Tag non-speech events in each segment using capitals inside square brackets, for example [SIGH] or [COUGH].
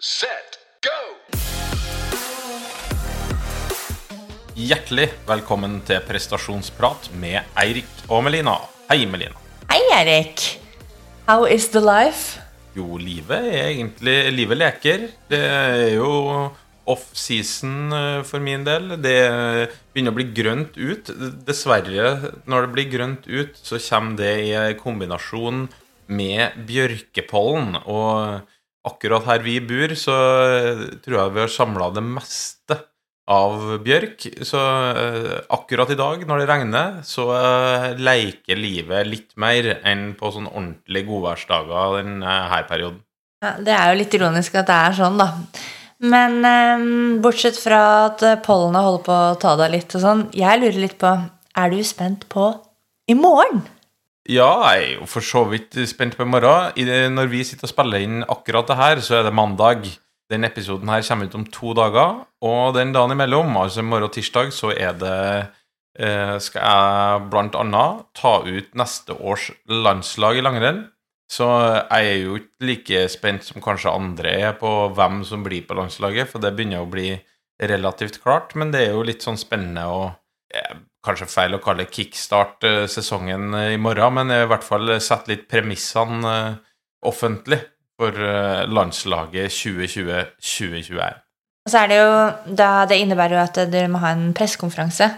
set, go! Hjertelig velkommen til prestasjonsprat med Eirik og Melina. Hei, Melina. Hei, Erik. How is the life? Jo, livet er egentlig Livet leker. Det er jo off-season eh, for min del. Det begynner å bli grønt ut. Dessverre, når det blir grønt ut, så kommer det i kombinasjon med bjørkepollen. Og akkurat her vi bor, så tror jeg vi har samla det meste av bjørk. Så eh, akkurat i dag, når det regner, så eh, leker livet litt mer enn på sånn ordentlig godværsdager denne perioden. Ja, det er jo litt ironisk at det er sånn, da. Men eh, bortsett fra at eh, pollenet holder på å ta deg litt og sånn, jeg lurer litt på Er du spent på i morgen? Ja, jeg er jo for så vidt spent på i morgen. Når vi sitter og spiller inn akkurat det her, så er det mandag. Den episoden her kommer ut om to dager, og den dagen imellom, altså i morgen tirsdag, så er det eh, Skal jeg blant annet ta ut neste års landslag i langrenn. Så jeg er jo ikke like spent som kanskje andre er på hvem som blir på landslaget, for det begynner å bli relativt klart, men det er jo litt sånn spennende å eh, Kanskje feil å kalle kickstart eh, sesongen eh, i morgen, men i hvert fall sette litt premissene eh, offentlig for landslaget 2020-2021. Så er det jo da, Det innebærer jo at dere må ha en pressekonferanse.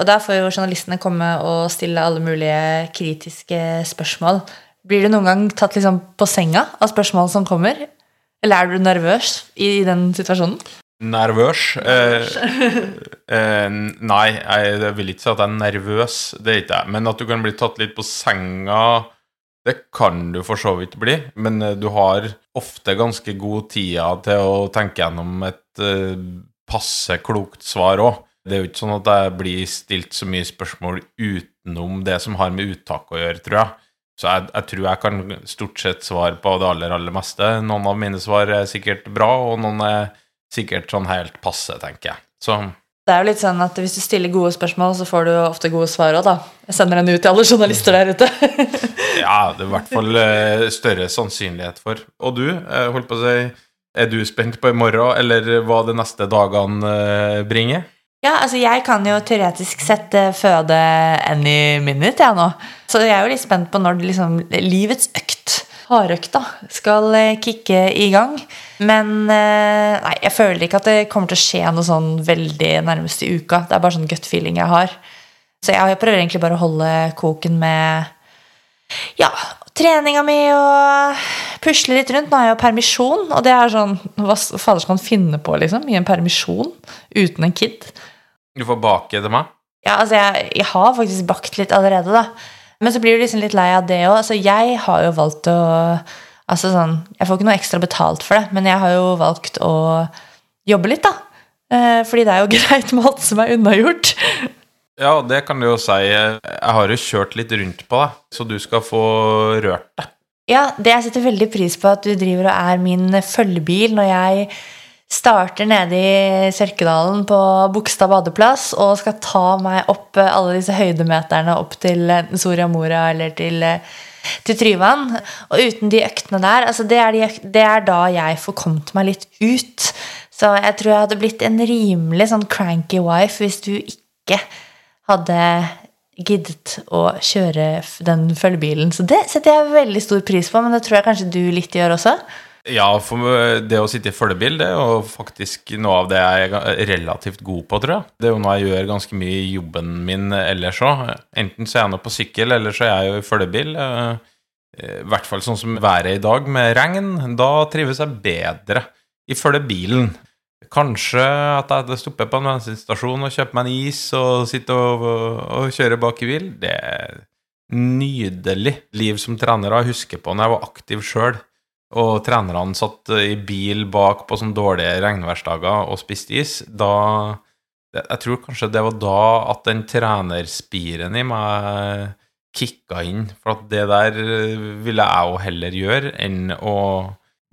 Og da får jo journalistene komme og stille alle mulige kritiske spørsmål. Blir du noen gang tatt liksom på senga av spørsmål som kommer? Eller er du nervøs i den situasjonen? Nervøs? Eh, eh, nei, jeg vil ikke si at jeg er nervøs. Det er ikke jeg. Men at du kan bli tatt litt på senga, det kan du for så vidt bli. Men eh, du har ofte ganske god tida til å tenke gjennom et eh, passe klokt svar òg. Det er jo ikke sånn at jeg blir stilt så mye spørsmål utenom det som har med uttak å gjøre, tror jeg. Så jeg, jeg tror jeg kan stort sett svare på det aller, aller meste. Noen av mine svar er sikkert bra, og noen er sikkert sånn helt passe, tenker jeg. Så Det er jo litt sånn at Hvis du stiller gode spørsmål, så får du ofte gode svar òg, da. Jeg sender den ut til alle journalister der ute. [LAUGHS] ja, det er i hvert fall eh, større sannsynlighet for. Og du, eh, holdt på å si, er du spent på i morgen, eller hva de neste dagene eh, bringer? Ja, altså jeg kan jo teoretisk sett føde any minute, jeg nå. Så jeg er jo litt spent på når det liksom livets økt, hardøkta, skal eh, kicke i gang. Men eh, nei, jeg føler ikke at det kommer til å skje noe sånn veldig nærmeste uka. Det er bare sånn gut feeling jeg har. Så jeg prøver egentlig bare å holde koken med ja, treninga mi og pusle litt rundt. Nå har jeg jo permisjon, og det er sånn Hva fader skal man finne på, liksom? I en permisjon uten en kid? Du får bake til meg? Ja, altså jeg, jeg har faktisk bakt litt allerede, da. Men så blir du liksom litt lei av det òg. Altså, jeg har jo valgt å Altså sånn Jeg får ikke noe ekstra betalt for det, men jeg har jo valgt å jobbe litt, da. Eh, fordi det er jo [LAUGHS] greit med alt som er unnagjort. Ja, det kan du jo si. Jeg har jo kjørt litt rundt på deg, så du skal få rørt deg. Ja, det jeg setter veldig pris på at du driver og er min følgebil når jeg starter nede i Sørkedalen på Bogstad badeplass og skal ta meg opp eh, alle disse høydemeterne opp til Soria Moria eller til, eh, til Tryvann. Og uten de øktene der, altså det er, de, det er da jeg får kommet meg litt ut. Så jeg tror jeg hadde blitt en rimelig sånn cranky wife hvis du ikke hadde giddet å kjøre den følgebilen. Så det setter jeg veldig stor pris på, men det tror jeg kanskje du litt gjør også. Ja, for det å sitte i følgebil, det er jo faktisk noe av det jeg er relativt god på, tror jeg. Det er jo noe jeg gjør ganske mye i jobben min ellers òg. Enten så er jeg nå på sykkel, eller så er jeg jo i følgebil. Eh, I hvert fall sånn som været i dag, med regn. Da trives jeg bedre i følgebilen. Kanskje at jeg stopper på en bensinstasjon og kjøper meg en is og sitter og, og kjøre bak i bil. Det er nydelig liv som trener. Jeg husker på når jeg var aktiv sjøl, og trenerne satt i bil bak på sånne dårlige regnværsdager og spiste is. Da Jeg tror kanskje det var da at den trenerspiren i meg kicka inn. For at det der ville jeg jo heller gjøre enn å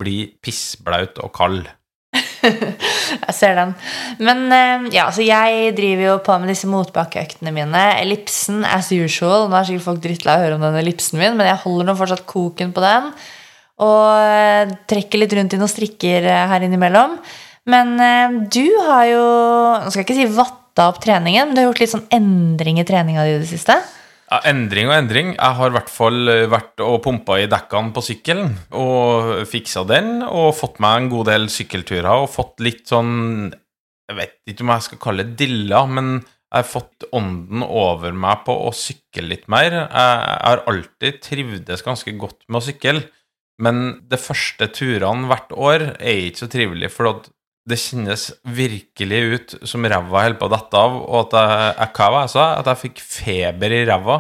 bli pissblaut og kald. [LAUGHS] Jeg ser den. Men eh, ja, så jeg driver jo på med disse motbakkeøktene mine. Ellipsen as usual. Nå er sikkert folk drittlei av å høre om den ellipsen min, men jeg holder nå fortsatt koken på den. Og trekker litt rundt i noen strikker eh, her innimellom. Men eh, du har jo Nå skal jeg ikke si vatta opp treningen, men du har gjort litt sånn endring i treninga di i det siste. Ja, endring og endring. Jeg har i hvert fall eh, vært og pumpa i dekkene på sykkelen og fiksa den, og fått meg en god del sykkelturer og fått litt sånn Jeg vet ikke om jeg skal kalle det dilla, men jeg har fått ånden over meg på å sykle litt mer. Jeg har alltid trivdes ganske godt med å sykle, men de første turene hvert år er ikke så trivelig, for det kjennes virkelig ut som ræva holder på å dette av, og at jeg, hva var jeg sa? At jeg fikk feber i ræva.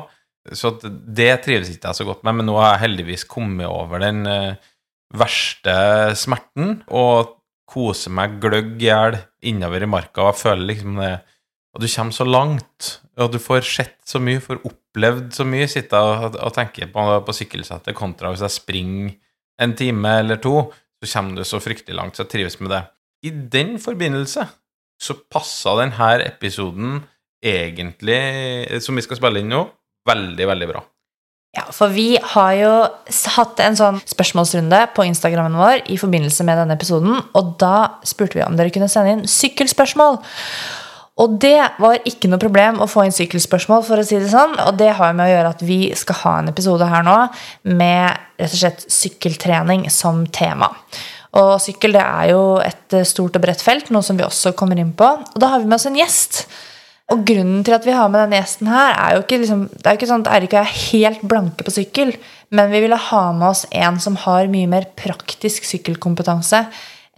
Så det trives ikke jeg så godt med, men nå har jeg heldigvis kommet over den eh, verste smerten og koser meg gløgg i hjel innover i marka, og føler liksom det Og du kommer så langt, og du får sett så mye, får opplevd så mye, sitte og, og tenke på, på sykkelsettet, kontra hvis jeg springer en time eller to, så kommer du så fryktelig langt, så jeg trives med det. I den forbindelse så passa denne episoden egentlig, som vi skal spille inn nå, veldig, veldig bra. Ja, for vi har jo hatt en sånn spørsmålsrunde på Instagrammen vår i forbindelse med denne episoden, og da spurte vi om dere kunne sende inn sykkelspørsmål. Og det var ikke noe problem å få inn sykkelspørsmål, for å si det sånn. Og det har med å gjøre at vi skal ha en episode her nå med rett og slett sykkeltrening som tema. Og sykkel det er jo et stort og bredt felt, noe som vi også kommer inn på. Og da har vi med oss en gjest. Og grunnen til at vi har med denne gjesten her, er jo ikke, liksom, det er jo ikke sånn at Eirik og jeg er helt blanke på sykkel, men vi ville ha med oss en som har mye mer praktisk sykkelkompetanse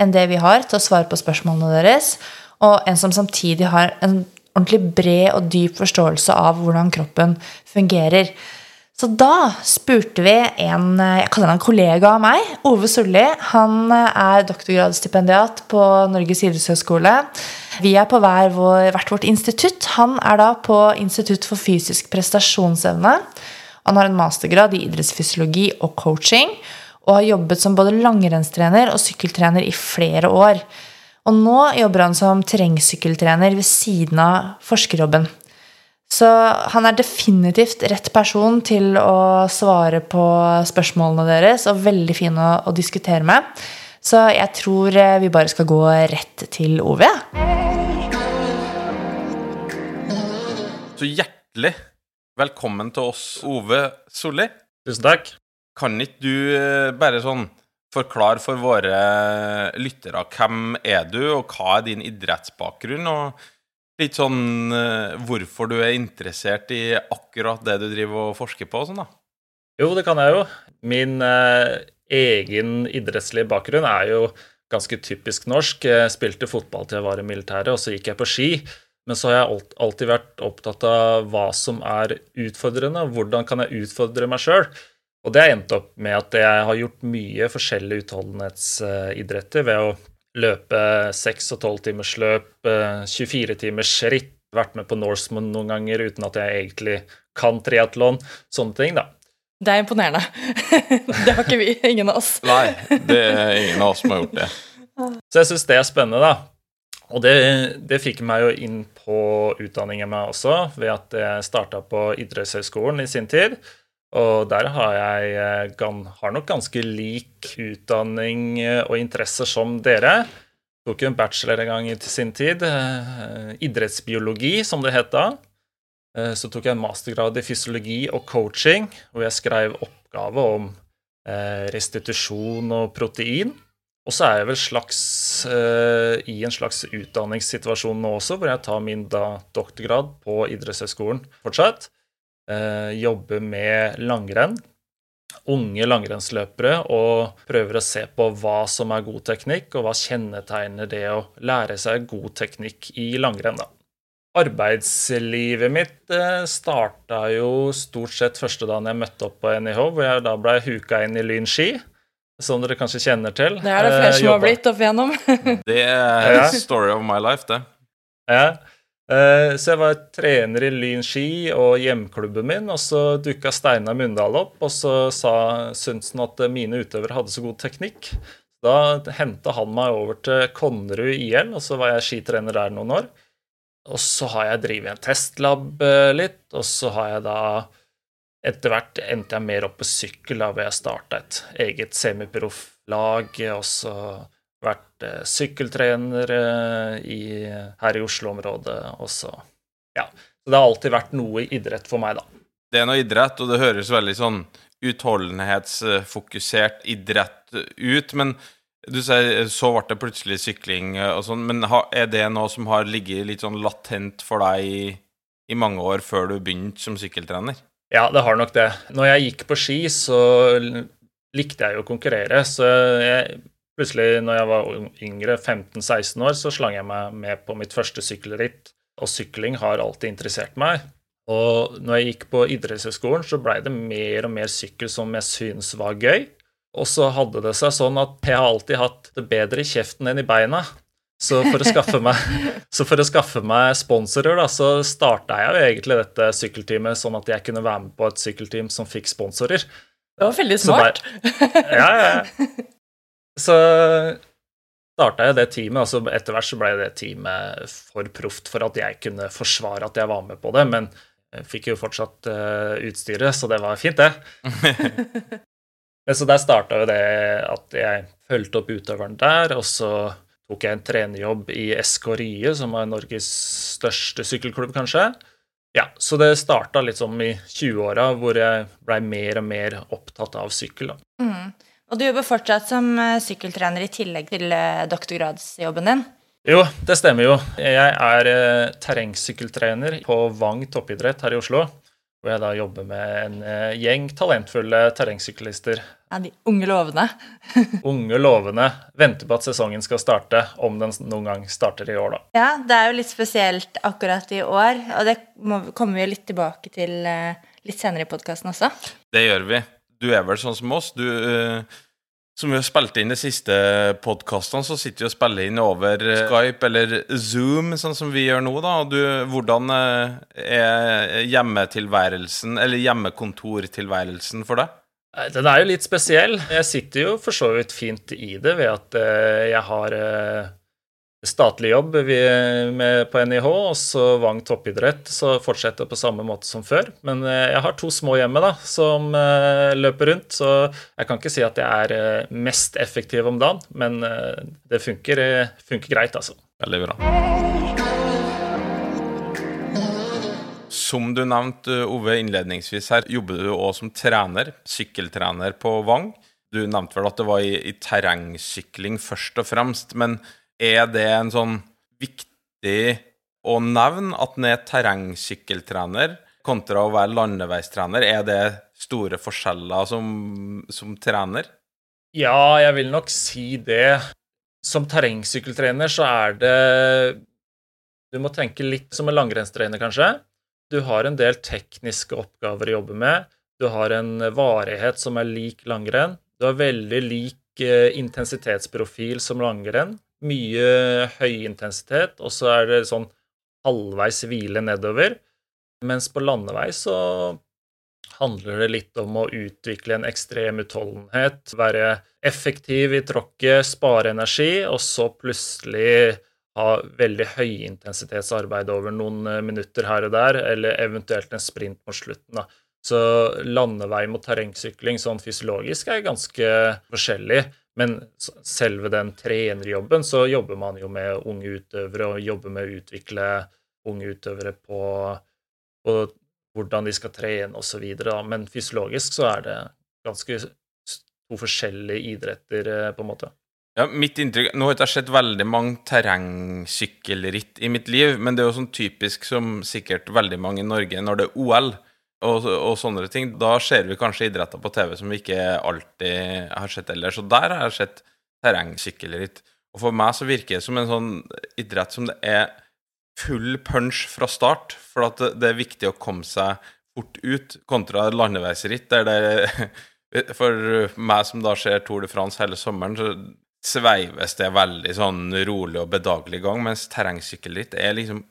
enn det vi har, til å svare på spørsmålene deres og en som samtidig har en ordentlig bred og dyp forståelse av hvordan kroppen fungerer. Så da spurte vi en en kollega av meg, Ove Solli. Han er doktorgradsstipendiat på Norges idrettshøgskole. Vi er på hver vår, hvert vårt institutt. Han er da på Institutt for fysisk prestasjonsevne. Han har en mastergrad i idrettsfysiologi og coaching, og har jobbet som både langrennstrener og sykkeltrener i flere år. Og nå jobber han som terrengsykkeltrener ved siden av forskerjobben. Så han er definitivt rett person til å svare på spørsmålene deres, og veldig fin å, å diskutere med. Så jeg tror eh, vi bare skal gå rett til Ove. Så hjertelig velkommen til oss, Ove Solli. Tusen takk. Kan ikke du eh, bare sånn forklare for våre lyttere hvem er du, og hva er din idrettsbakgrunn? og litt sånn uh, hvorfor du er interessert i akkurat det du driver og forsker på sånn, da? Jo, det kan jeg jo. Min eh, egen idrettslige bakgrunn er jo ganske typisk norsk. Jeg spilte fotball til jeg var i militæret, og så gikk jeg på ski. Men så har jeg alltid vært opptatt av hva som er utfordrende, og hvordan kan jeg utfordre meg sjøl. Og det har endt opp med at jeg har gjort mye forskjellige utholdenhetsidretter ved å løpe 6 og 12 timers løp, 24 timers ritt, vært med på Norseman noen ganger uten at jeg egentlig kan triatlon, sånne ting, da. Det er imponerende. [LAUGHS] det har ikke vi. Ingen av oss. [LAUGHS] Nei, det er ingen av oss som har gjort det. Så jeg syns det er spennende, da. Og det, det, fikk meg jo inn på utdanningen min også, ved at jeg starta på idrettshøyskolen i sin tid. Og der har jeg eh, har nok ganske lik utdanning eh, og interesser som dere. Tok en bachelor en gang i sin tid. Eh, idrettsbiologi, som det het da. Så tok jeg en mastergrad i fysiologi og coaching, hvor jeg skrev oppgave om restitusjon og protein. Og så er jeg vel slags, i en slags utdanningssituasjon nå også, hvor jeg tar min doktorgrad på idrettshøyskolen fortsatt. Eh, jobber med langrenn. Unge langrennsløpere og prøver å se på hva som er god teknikk, og hva kjennetegner det å lære seg god teknikk i langrenn. da. Arbeidslivet mitt eh, starta jo stort sett første dagen jeg møtte opp på NIH, hvor jeg da ble huka inn i Lyn ski, som dere kanskje kjenner til. Det er det flere som har blitt opp igjennom. det er story of my life, det. Ja. Eh, så jeg var trener i Lyn ski og hjemklubben min, og så dukka Steinar Mundal opp, og så sa han at mine utøvere hadde så god teknikk. Da henta han meg over til Konnerud IL, og så var jeg skitrener der noen år. Og så har jeg drevet en testlab eh, litt, og så har jeg da etter hvert endte jeg mer opp på sykkel, da hvor jeg starta et eget semiproff-lag. Og så vært eh, sykkeltrener i, her i Oslo-området. også. Ja. Så det har alltid vært noe idrett for meg, da. Det er noe idrett, og det høres veldig sånn utholdenhetsfokusert idrett ut. Men du sier så ble det plutselig sykling og sånn. Men er det noe som har ligget litt sånn latent for deg i, i mange år før du begynte som sykkeltrener? Ja, det har nok det. Når jeg gikk på ski, så likte jeg jo å konkurrere. Så jeg, plutselig, når jeg var yngre, 15-16 år, så slang jeg meg med på mitt første sykkelritt. Og sykling har alltid interessert meg. Og når jeg gikk på idrettshøyskolen, så blei det mer og mer sykkel som jeg syntes var gøy. Og så hadde det seg sånn at jeg har alltid hatt det bedre i kjeften enn i beina. Så for å skaffe meg, [LAUGHS] for å skaffe meg sponsorer, da, så starta jeg jo egentlig dette sykkelteamet sånn at jeg kunne være med på et sykkelteam som fikk sponsorer. Det var veldig smart. Så ja, ja. [LAUGHS] Så starta jeg det teamet, og så etter hvert så ble det teamet for proft for at jeg kunne forsvare at jeg var med på det. Men jeg fikk jo fortsatt uh, utstyret, så det var fint, det. [LAUGHS] Så der starta jo det at jeg fulgte opp utøveren der, og så tok jeg en trenerjobb i SK Rye, som var Norges største sykkelklubb, kanskje. Ja, Så det starta litt sånn i 20-åra, hvor jeg blei mer og mer opptatt av sykkel. da. Mm. Og du jobber fortsatt som eh, sykkeltrener i tillegg til eh, doktorgradsjobben din? Jo, det stemmer jo. Jeg er eh, terrengsykkeltrener på Vang toppidrett her i Oslo. Hvor jeg da jobber med en gjeng talentfulle terrengsyklister. Ja, De unge lovende. [LAUGHS] unge lovende. Venter på at sesongen skal starte, om den noen gang starter i år, da. Ja, det er jo litt spesielt akkurat i år, og det kommer vi jo litt tilbake til litt senere i podkasten også. Det gjør vi du er vel sånn som oss. Du, uh, som vi har spilt inn de siste podkastene, så sitter vi og spiller inn over uh, Skype eller Zoom, sånn som vi gjør nå. da. Du, hvordan uh, er hjemmetilværelsen, eller hjemmekontortilværelsen for deg? Den er jo litt spesiell. Jeg sitter jo for så vidt fint i det ved at jeg har statlig jobb med, på NIH, og så Vang toppidrett, så fortsetter på samme måte som før. Men eh, jeg har to små hjemme da, som uh, løper rundt, så jeg kan ikke si at jeg er uh, mest effektiv om dagen, men det funker, funker, greit, altså. Veldig bra. Som du nevnte, Ove, innledningsvis her, jobber du òg som trener, sykkeltrener på Vang. Du nevnte vel at det var i, i terrengsykling først og fremst, men er det en sånn viktig å nevne at han er terrengsykkeltrener kontra å være landeveistrener? Er det store forskjeller som, som trener? Ja, jeg vil nok si det. Som terrengsykkeltrener så er det Du må tenke litt som en langrennstrener, kanskje. Du har en del tekniske oppgaver å jobbe med. Du har en varighet som er lik langrenn. Du har veldig lik eh, intensitetsprofil som langrenn mye høy intensitet, og så er det sånn halvveis hvile nedover. Mens på landevei så handler det litt om å utvikle en ekstrem utholdenhet, være effektiv i tråkket, spare energi, og så plutselig ha veldig høyintensitetsarbeid over noen minutter her og der, eller eventuelt en sprint mot slutten. da. Så landevei mot terrengsykling sånn fysiologisk er ganske forskjellig. Men selve den trenerjobben, så jobber man jo med unge utøvere og jobber med å utvikle unge utøvere på, på hvordan de skal trene osv. Men fysiologisk så er det ganske to forskjellige idretter, eh, på en måte. Ja, mitt inntrykk, Nå har jeg sett veldig mange terrengsykkelritt i mitt liv, men det er jo sånn typisk som sikkert veldig mange i Norge når det er OL og, og, sånne ting. Da ser vi kanskje idretter på TV som vi ikke alltid har sett ellers. Og der har jeg sett terrengsykkelritt. Og for meg så virker det som en sånn idrett som det er full punch fra start. For at det er viktig å komme seg fort ut, kontra landeveisritt, der det [LAUGHS] For meg som da ser Tour de France hele sommeren, så sveives det veldig sånn rolig og bedagelig gang, mens terrengsykkelritt er liksom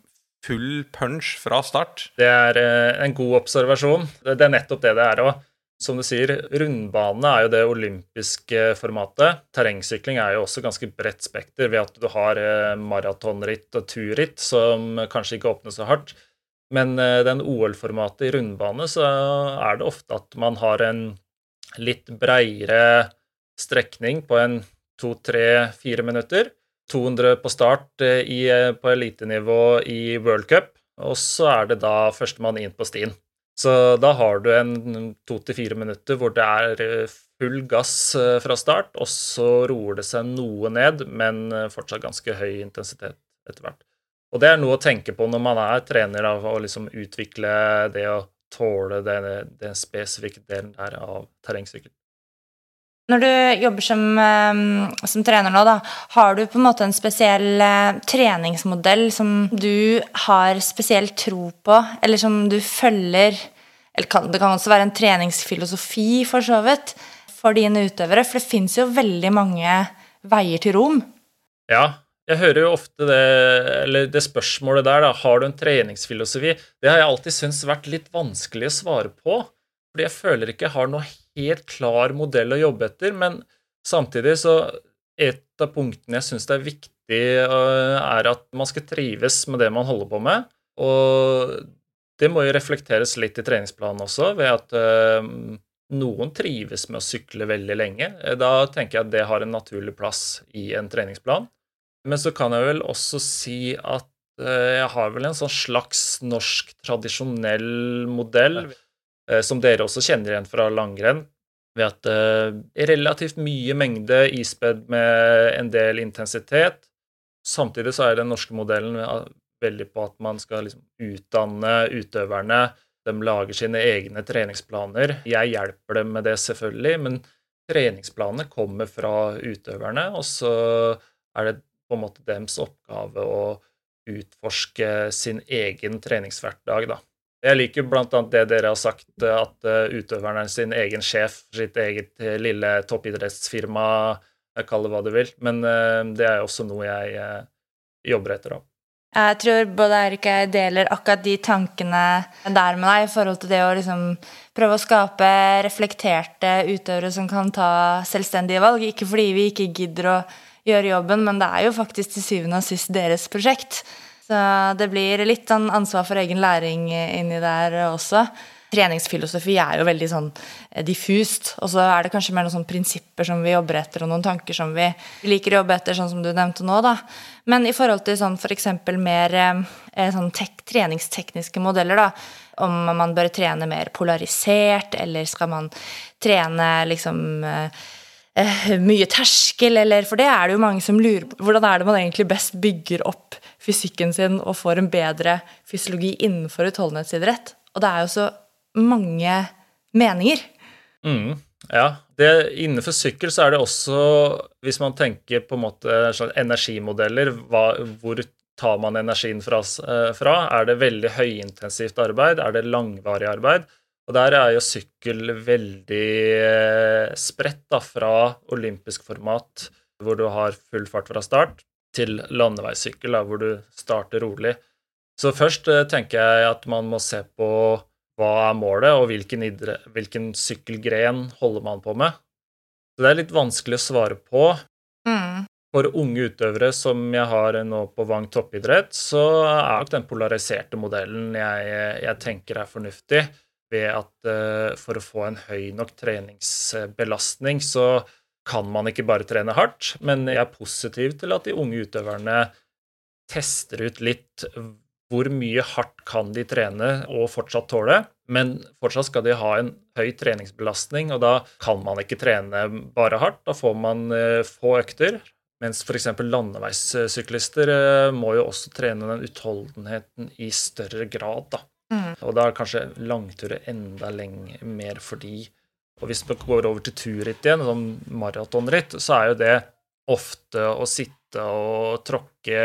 full punch fra start. Det er eh, en god observasjon. Det er nettopp det det er òg. Som du sier, rundbane er jo det olympiske formatet. Terrengsykling er jo også ganske bredt spekter ved at du har eh, maratonritt og turritt som kanskje ikke åpner så hardt. Men eh, den OL-formatet i rundbane, så er det ofte at man har en litt breiere strekning på en to, tre, fire minutter. 200 på start eh, i, eh, på elitenivå i World Cup, og så er det da førstemann inn på stien. Så da har du en to til fire minutter hvor det er full gass fra start, og så roer det seg noe ned, men fortsatt ganske høy intensitet etter hvert. Og det er noe å tenke på når man er trener, av å liksom utvikle det å tåle den, spesifikke delen der av terrengsykkel. Når du jobber som, ehm, som, trener nå, da, har du på en måte en spesiell eh, treningsmodell som du har spesiell tro på, eller som du følger eller Det kan også være en treningsfilosofi, for så vidt, for dine utøvere. For det fins jo veldig mange veier til rom. Ja, jeg hører jo ofte det, eller det spørsmålet der, da, har du en treningsfilosofi? Det har jeg alltid syntes vært litt vanskelig å svare på. Fordi jeg føler ikke jeg har noe helt klar modell å jobbe etter. Men samtidig så Et av punktene jeg syns er viktig, øh, er at man skal trives med det man holder på med. Og det må jo reflekteres litt i treningsplanen også, ved at øh, noen trives med å sykle veldig lenge. Da tenker jeg at det har en naturlig plass i en treningsplan. Men så kan jeg vel også si at eh, jeg har vel en sånn slags norsk tradisjonell modell, eh, som dere også kjenner igjen fra langrenn, ved at uh, relativt mye mengde ispedd med en del intensitet. Samtidig så er den norske modellen veldig på at man skal liksom utdanne utøverne. De lager sine egne treningsplaner. Jeg hjelper dem med det, selvfølgelig, men treningsplanene kommer fra utøverne, og så er det på en måte deres oppgave å utforske sin egen treningshverdag, da. Jeg liker bl.a. det dere har sagt, at eh, utøveren er sin egen sjef sitt eget eh, lille toppidrettsfirma, kall det hva du vil. Men eh, det er også noe jeg jobber etter. om. Jeg tror både Eirik og jeg deler akkurat de tankene der med deg i forhold til det å liksom prøve å skape reflekterte utøvere som kan ta selvstendige valg. Ikke fordi vi ikke gidder å gjøre jobben, men det er jo faktisk til syvende og sist deres prosjekt. Så det blir litt sånn ansvar for egen læring inni der også. Treningsfilosofi er jo veldig sånn eh, diffust, og så er det kanskje mer noen sånne prinsipper som vi jobber etter, og noen tanker som vi liker å jobbe etter, sånn som du nevnte nå, da. Men i forhold til sånn f.eks. mer sånn tek, treningstekniske modeller, da, om man bør trene mer polarisert, eller skal man trene liksom eh, eh, mye terskel, eller For det er det jo mange som lurer på. Hvordan er det man egentlig best bygger opp fysikken sin og får en bedre fysiologi innenfor utholdenhetsidrett? Og det er jo så mange meninger. Mm, ja. Det, innenfor sykkel så er det også, hvis man tenker på en måte energimodeller, hva, hvor tar man energien fra, eh, fra? Er det veldig høyintensivt arbeid? Er det langvarig arbeid? Og der er jo sykkel veldig eh, spredt, da, fra olympisk format, hvor du har full fart fra start, til landeveissykkel, hvor du starter rolig. Så først eh, tenker jeg at man må se på hva er målet, og hvilken, idre, hvilken sykkelgren holder man på med. Så det er litt vanskelig å svare på. Mm. For unge utøvere som jeg har nå på Vang toppidrett, så er nok den polariserte modellen jeg, jeg tenker er fornuftig ved at uh, for å få en høy nok treningsbelastning, så kan man ikke bare trene hardt. Men jeg er positiv til at de unge utøverne tester ut litt hvor mye hardt kan de trene og fortsatt tåle. Men fortsatt skal de ha en høy treningsbelastning, og da kan man ikke trene bare hardt. Da får man uh, få økter. Mens f.eks. landeveissyklister uh, må jo også trene den utholdenheten i større grad. da. Mm. Og da er kanskje langturer enda lenger, mer fordi Og hvis man går over til turritt igjen, sånn maratonritt, så er jo det ofte å sitte og tråkke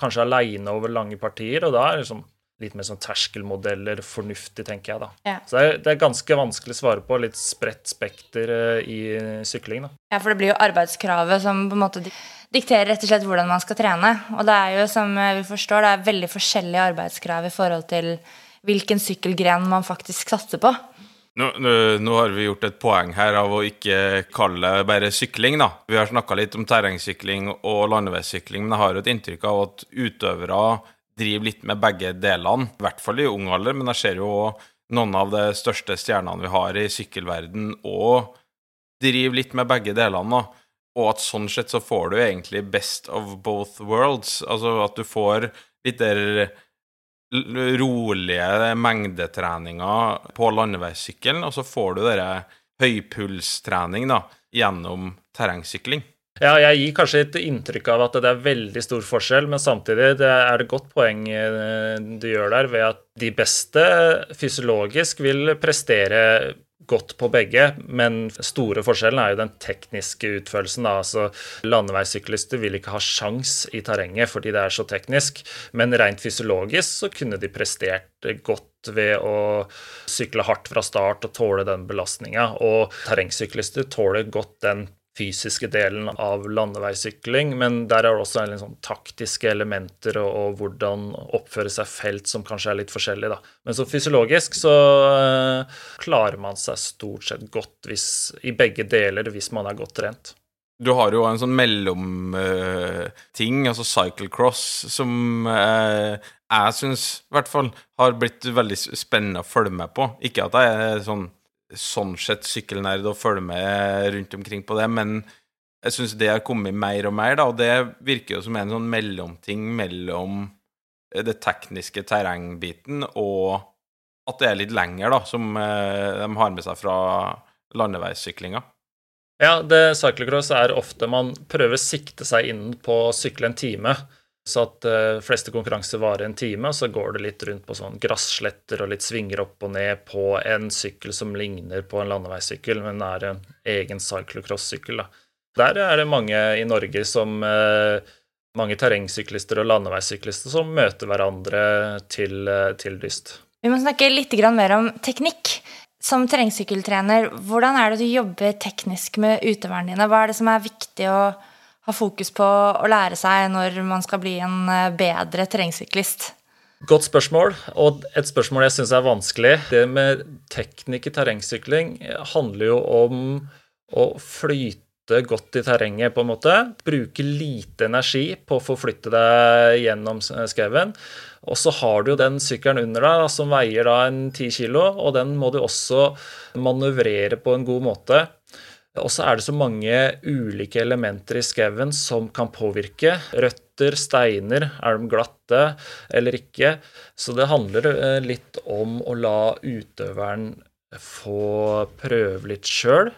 kanskje aleine over lange partier, og da er det liksom litt mer sånn terskelmodeller fornuftig, tenker jeg, da. Ja. Så det er, det er, ganske vanskelig å svare på. Litt spredt spekter eh, i sykling, da. Ja, for det blir jo arbeidskravet som på en måte dikterer rett og slett hvordan man skal trene. Og det er jo, som vi forstår, det er veldig forskjellige arbeidskrav i forhold til hvilken sykkelgren man faktisk satser på. Nå, nå, har vi gjort et poeng her av å ikke kalle det bare sykling. da. Vi har snakka litt om terrengsykling og landeveissykling, men jeg har jo et inntrykk av at utøvere driver litt med begge delene, i hvert fall i ung alder, men jeg ser jo noen av de største stjernene vi har i sykkelverden, og driver litt med begge delene. da. Og at sånn sett så får du egentlig best of both worlds. Altså at du får litt der rolige mengdetreninger på landeveissykkelen, og så får du dere høypulstrening da, gjennom terrengsykling. Ja, jeg gir kanskje et inntrykk av at det er veldig stor forskjell, men samtidig det er det godt poeng eh, du gjør der, ved at de beste fysiologisk vil prestere godt på begge, men store forskjellen er jo den tekniske utførelsen. Da. Altså, landeveissyklister vil ikke ha sjans i terrenget fordi det er så teknisk, men rent fysiologisk så kunne de prestert godt ved å sykle hardt fra start og tåle den belastninga, og terrengsyklister tåler godt den fysiske delen av landeveissykling, men der er det også sånn taktiske elementer og, og hvordan oppføre seg felt som kanskje er litt forskjellig. Da. Men så fysiologisk så øh, klarer man seg stort sett godt hvis, i begge deler hvis man er godt trent. Du har jo en sånn mellomting, altså cyclecross, som øh, jeg syns i hvert fall har blitt veldig spennende å følge med på. Ikke at jeg er sånn sånn sett sykkelnerd og følger med rundt omkring på det, men jeg syns det har kommet mer og mer, da, og det virker jo som en sånn mellomting mellom det tekniske terrengbiten og at det er litt lenger, da, som eh, de har med seg fra landeveissyklinga. Ja, det cyclocross er ofte man prøver å sikte seg inn på å sykle en time. Så at uh, fleste konkurranser varer en time, og så går det litt rundt på sånn grassletter og litt svinger opp og ned på en sykkel som ligner på en landeveissykkel, men er en egen cyclocross-sykkel. Der er det mange i Norge som uh, Mange terrengsyklister og landeveissyklister som møter hverandre til, uh, til dyst. Vi må snakke litt mer om teknikk. Som terrengsykkeltrener, hvordan er det du jobber teknisk med utøverne dine? Hva er det som er viktig å ha fokus på å lære seg når man skal bli en bedre terrengsyklist? Godt spørsmål, og et spørsmål jeg syns er vanskelig. Det med teknikk i terrengsykling handler jo om å flyte godt i terrenget, på en måte. Bruke lite energi på å forflytte deg gjennom skauen. Og så har du jo den sykkelen under deg som veier da en 10 kilo, og den må du også manøvrere på en god måte. Og så er det så mange ulike elementer i skauen som kan påvirke. Røtter, steiner, er de glatte eller ikke? Så det handler litt om å la utøveren få prøve litt sjøl.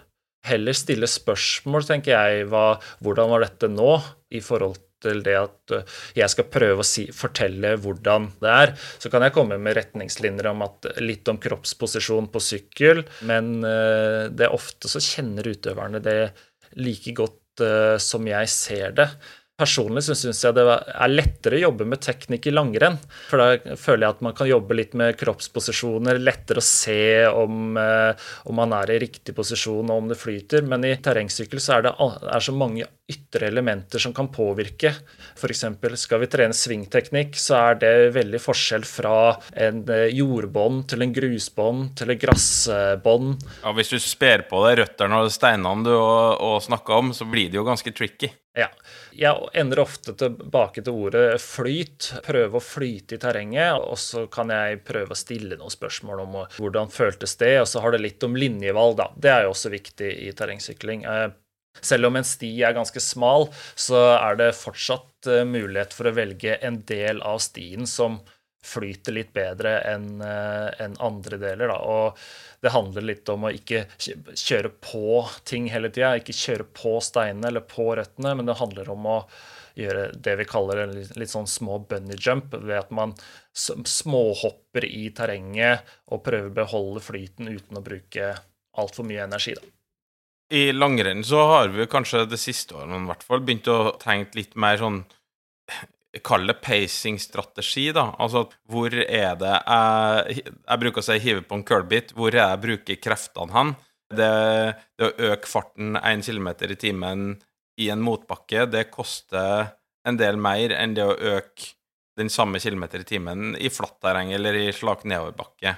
Heller stille spørsmål, tenker jeg. Hva, hvordan var dette nå, i forhold til det at jeg skal prøve å si, fortelle hvordan det er. Så kan jeg komme med retningslinjer om at, litt om kroppsposisjon på sykkel, men det er ofte så kjenner utøverne det like godt som jeg ser det. Personlig så syns jeg det er lettere å jobbe med teknikk i langrenn. For da føler jeg at man kan jobbe litt med kroppsposisjoner, lettere å se om, om man er i riktig posisjon og om det flyter. Men i terrengsykkel så er det er så mange ytre elementer som kan påvirke. F.eks. skal vi trene svingteknikk, så er det veldig forskjell fra en jordbånd til en grusbånd til en grassbånd. Ja, hvis du sper på deg røttene og steinene du og, snakker om, så blir det jo ganske tricky. Ja. Jeg ender ofte tilbake til ordet flyt. Prøve å flyte i terrenget. Og så kan jeg prøve å stille noen spørsmål om hvordan føltes det. Og så har det litt om linjevalg, da. Det er jo også viktig i terrengsykling. Selv om en sti er ganske smal, så er det fortsatt mulighet for å velge en del av stien som flyter litt bedre enn en andre deler. Da. Og det handler litt om å ikke kjøre på ting hele tida. Ikke kjøre på steinene eller på røttene, men det handler om å gjøre det vi kaller en litt sånn små bunny jump, ved at man småhopper i terrenget og prøver å beholde flyten uten å bruke altfor mye energi. da. I langrenn så har vi kanskje det siste året i hvert fall begynt å tenke litt mer sånn Kall det pacing-strategi, da. Altså hvor er det jeg Jeg bruker å si hive på en curlbit. Hvor er det jeg bruker kreftene hen? Det, det å øke farten 1 km i timen i en motbakke, det koster en del mer enn det å øke den samme kilometer i timen i flatt terreng eller i slak nedoverbakke.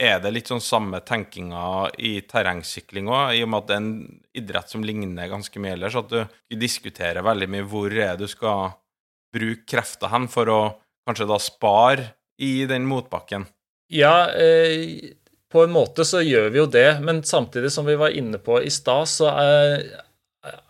Er det litt sånn samme tenkinga i terrengsykling òg, i og med at det er en idrett som ligner ganske mye ellers, at du diskuterer veldig mye hvor er du skal bruke krefter hen for å kanskje da spare i den motbakken? Ja, eh, på en måte så gjør vi jo det, men samtidig som vi var inne på i stad, så er,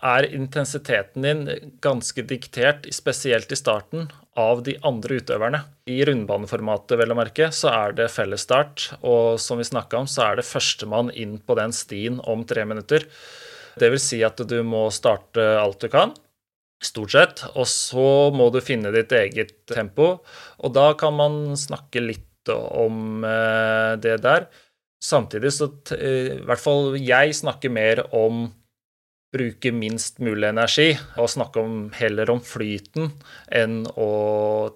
er intensiteten din ganske diktert, spesielt i starten, av de andre utøverne. I rundbaneformatet, vel å merke, så er det fellesstart, og som vi snakka om, så er det førstemann inn på den stien om tre minutter. Det vil si at du må starte alt du kan, stort sett, og så må du finne ditt eget tempo, og da kan man snakke litt om eh, det der. Samtidig så eh, i hvert fall jeg snakker mer om bruke minst mulig energi, og snakke om, heller om flyten enn å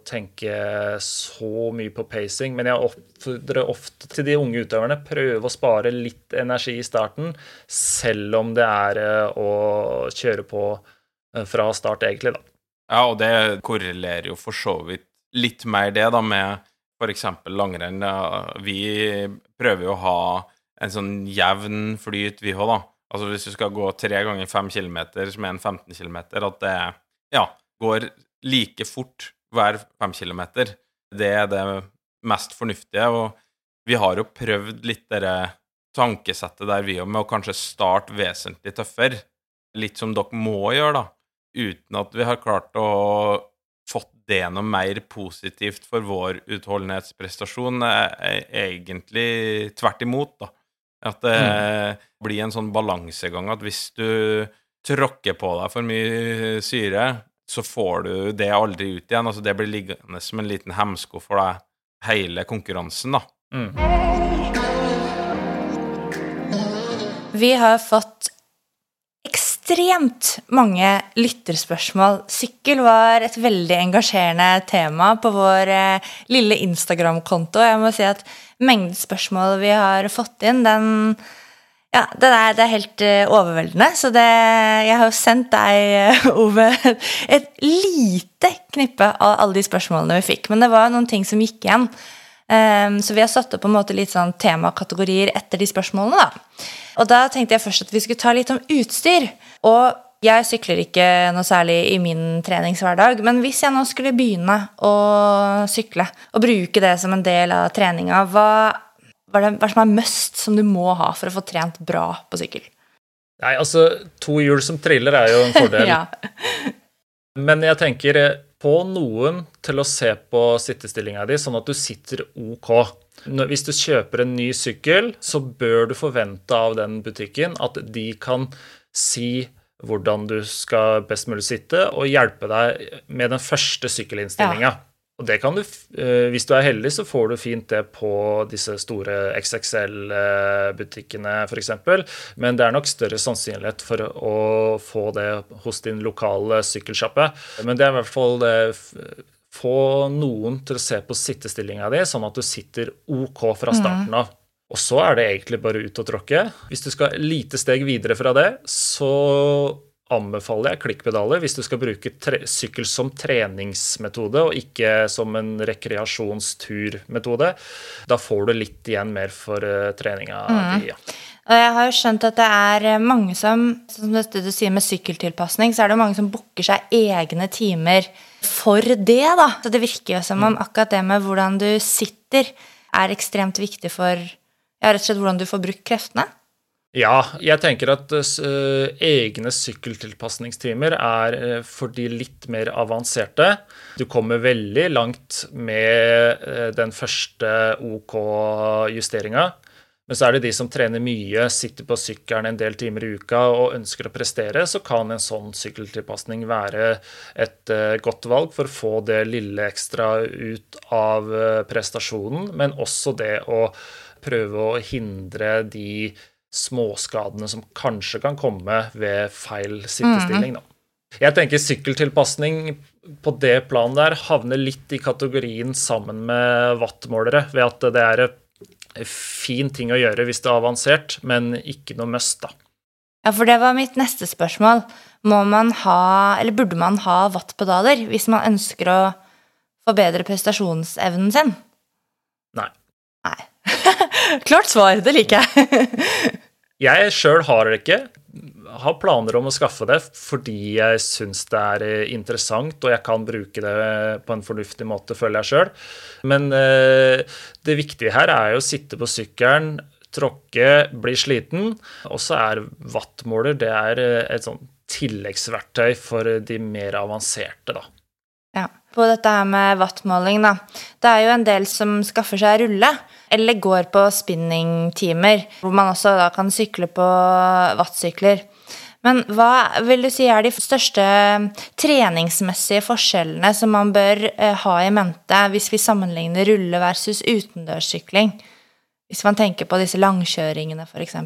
tenke så mye på pacing. Men jeg oppfordrer ofte til de unge utøverne prøve å spare litt energi i starten, selv om det er eh, å kjøre på fra start, egentlig, da. Ja, og det korrelerer jo for så vidt litt mer det, da, med f.eks. langrenn. Vi prøver jo å ha en sånn jevn flyt, vi òg, da. Altså hvis du skal gå tre ganger fem kilometer, som er en 15 kilometer, at det ja, går like fort hver fem kilometer. Det er det mest fornuftige. Og vi har jo prøvd litt det tankesettet der vi òg, med å kanskje starte vesentlig tøffere. Litt som dere må gjøre, da. Uten at vi har klart å fått det noe mer positivt for vår utholdenhetsprestasjon, er egentlig tvert imot, da. At det mm. blir en sånn balansegang at hvis du tråkker på deg for mye syre, så får du det aldri ut igjen. Altså det blir liggende som en liten hemsko for deg hele konkurransen, da. Mm. Vi har fått ekstremt mange lytterspørsmål. Sykkel var et veldig engasjerende tema på vår eh, lille Instagram-konto. Jeg må si at mengden spørsmål vi har fått inn, den ja, det er, det er helt uh, overveldende. Så det, jeg har jo sendt deg, uh, [LAUGHS] Ove, et lite knippe av alle de spørsmålene vi fikk. Men det var noen ting som gikk igjen. Um, så vi har satt opp på en måte litt sånn temakategorier etter de spørsmålene. da. Og da tenkte jeg først at vi skulle ta litt om utstyr. Og jeg sykler ikke noe særlig i min treningshverdag, men hvis jeg nå skulle begynne å sykle og bruke det som en del av treninga, hva, hva er det som er must som du må ha for å få trent bra på sykkel? Nei, altså, to hjul som triller er jo en fordel. [LAUGHS] ja. Men jeg tenker på noen til å se på sittestillinga di, sånn at du sitter ok. Hvis du kjøper en ny sykkel, så bør du forvente av den butikken at de kan si hvordan du skal best mulig sitte, og hjelpe deg med den første sykkelinnstillinga. Ja. Og det kan du, eh, Hvis du er heldig, så får du fint det på disse store XXL-butikkene f.eks. Men det er nok større sannsynlighet for å få det hos din lokale sykkelsjappe. Men det er i hvert fall det Få noen til å se på sittestillinga di, sånn at du sitter OK fra mm. starten av. Og så er det egentlig bare ut og tråkke. Hvis du skal lite steg videre fra det, så anbefaler jeg klikkpedaler hvis du skal bruke sykkel som treningsmetode og ikke som en rekreasjonsturmetode. Da får du litt igjen mer for uh, treninga mm. Ja. Og jeg har jo skjønt at det er eh, mange som Som du sier med sykkeltilpasning, så er det mange som booker seg egne timer for det, da. Så det virker jo som om mm. akkurat det med hvordan du sitter, er ekstremt viktig for ja, rett og slett hvordan du får brukt kreftene. Ja, jeg tenker at uh, egne sykkeltilpasningstimer er uh, for de litt mer avanserte. Du kommer veldig langt med uh, den første OK-justeringa. Men så er det de som trener mye, sitter på sykkelen en del timer i uka og ønsker å prestere, så kan en sånn sykkeltilpasning være et godt valg for å få det lille ekstra ut av prestasjonen, men også det å prøve å hindre de småskadene som kanskje kan komme ved feil sittestilling. Da. Jeg tenker sykkeltilpasning på det planet der havner litt i kategorien sammen med wattmålere, ved at det er en fin ting å gjøre hvis det er avansert, men ikke noe must, da. Ja, for det var mitt neste spørsmål. Må man ha, eller burde man ha wattpedaler hvis man ønsker å forbedre prestasjonsevnen sin? Nei. Nei. Klart svar. Det liker jeg. Jeg sjøl har det ikke. Har planer om å skaffe det fordi jeg syns det er eh, interessant, og jeg kan bruke det på en fornuftig måte, føler jeg sjøl. Men eh, det viktige her er jo å sitte på sykkelen, tråkke, bli sliten. Og så er wattmåler er eh, et sånn tilleggsverktøy for de mer avanserte, da. På dette her med wattmåling, da. Det er jo en del som skaffer seg rulle, eller går på spinningtimer, hvor man også da kan sykle på wattsykler. Men hva vil du si er de største treningsmessige forskjellene som man bør eh, ha i mente hvis vi sammenligner rulle versus utendørssykling? Hvis man tenker på disse langkjøringene, f.eks.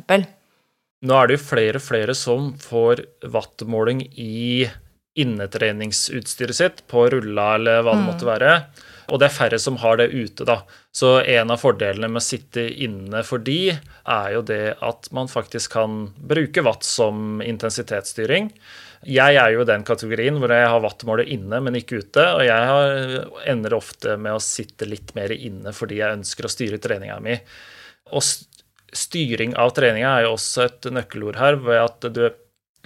Nå er det jo flere og flere som får wattmåling i innetreningsutstyret sitt på rulla eller hva det måtte mm. være. Og det er færre som har det ute, da. Så en av fordelene med å sitte inne for de, er jo det at man faktisk kan bruke watt som intensitetsstyring. Jeg er jo i den kategorien hvor jeg har wattmålet inne, men ikke ute. Og jeg ender ofte med å sitte litt mer inne fordi jeg ønsker å styre treninga mi. Og styring av treninga er jo også et nøkkelord her, ved at du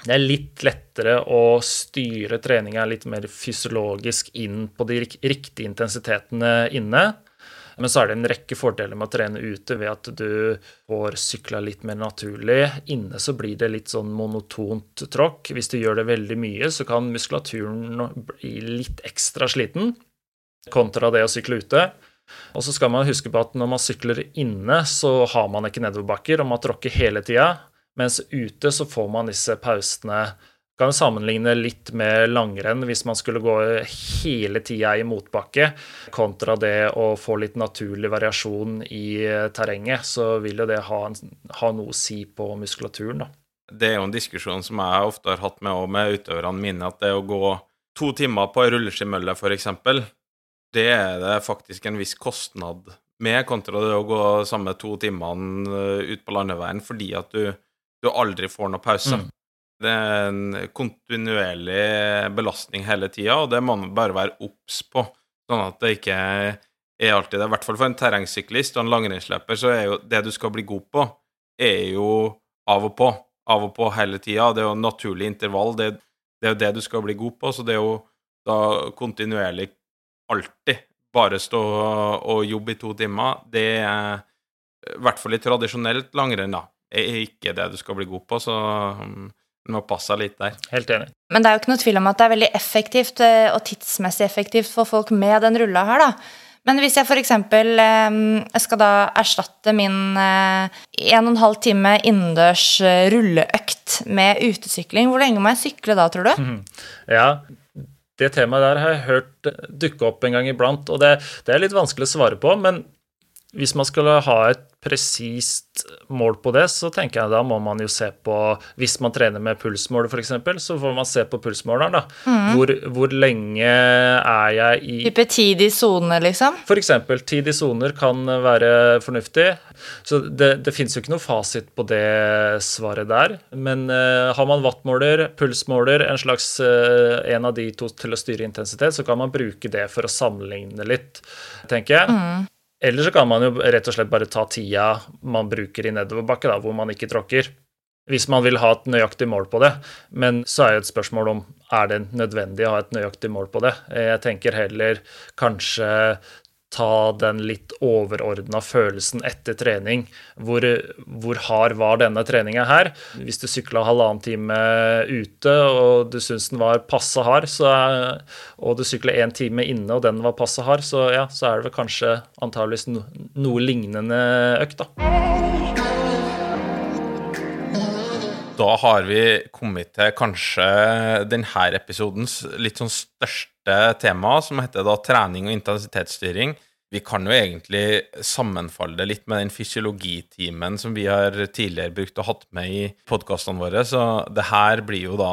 det er litt lettere å styre treninga litt mer fysiologisk inn på de riktige intensitetene inne. Men så er det en rekke fordeler med å trene ute ved at du får sykla litt mer naturlig. Inne så blir det litt sånn monotont tråkk. Hvis du gjør det veldig mye, så kan muskulaturen bli litt ekstra sliten kontra det å sykle ute. Og så skal man huske på at når man sykler inne, så har man ikke nedoverbakker, og man tråkker hele tida. Mens ute så får man disse pausene kan jo sammenligne litt med langrenn hvis man skulle gå hele tida i motbakke, kontra det å få litt naturlig variasjon i terrenget. Så vil jo det ha, ha noe å si på muskulaturen, da. Det er jo en diskusjon som jeg ofte har hatt med, med utøverne mine, at det å gå to timer på ei rulleskimølle, f.eks., det er det faktisk en viss kostnad med, kontra det å gå samme to timene ut på landeveien fordi at du du aldri får noe pause. Mm. Det er en kontinuerlig belastning hele tida, og det må man bare være obs på, sånn at det ikke er alltid det. I hvert fall for en terrengsyklist og en langrennsløper, så er jo det du skal bli god på, er jo av og på. Av og på hele tida. Det er jo en naturlig intervall. Det, det er jo det du skal bli god på, så det er jo da kontinuerlig alltid bare stå og jobbe i to timer. Det er i hvert fall i tradisjonelt langrenn, da er ikke det du skal bli god på, så um, du må passe deg litt der. Helt enig. Men det er jo ikke noe tvil om at det er veldig effektivt eh, og tidsmessig effektivt for folk med den rulla her, da. Men hvis jeg f.eks. Eh, skal da erstatte min eh, en og en halv time innendørs rulleøkt med utesykling, hvor lenge må jeg sykle da, tror du? Ja, det temaet der har jeg hørt dukke opp en gang iblant, og det, det er litt vanskelig å svare på. Men hvis man skulle ha et presist mål på det, så tenker jeg da må man jo se på Hvis man trener med pulsmåler, f.eks., så får man se på pulsmåleren. da. Mm. Hvor, hvor, lenge er jeg i Type tid i sone, liksom? F.eks. tid i soner kan være fornuftig. Så det, det fins jo ikke noe fasit på det svaret der. Men uh, har man wattmåler, pulsmåler, en slags uh, en av de to til å styre intensitet, så kan man bruke det for å sammenligne litt, tenker jeg. Mm. Eller så kan man jo rett og slett bare ta tida man bruker i nedoverbakke, da, hvor man ikke tråkker. Hvis man vil ha et nøyaktig mål på det. Men så er jo et spørsmål om er det nødvendig å ha et nøyaktig mål på det. Jeg tenker heller kanskje ta den litt overordna følelsen etter trening. Hvor, hvor hard var denne treninga her? Hvis du sykla halvannen time ute og du syns den var passe hard, så, og du sykla én time inne og den var passe hard, så, ja, så er det vel kanskje antageligvis no, noe lignende økt, da. Da har vi kommet til kanskje denne episodens litt sånn største tema, som heter da trening og intensitetsstyring. Vi kan jo egentlig sammenfalle det litt med den fysiologitimen som vi har tidligere brukt og hatt med i podkastene våre, så det her blir jo da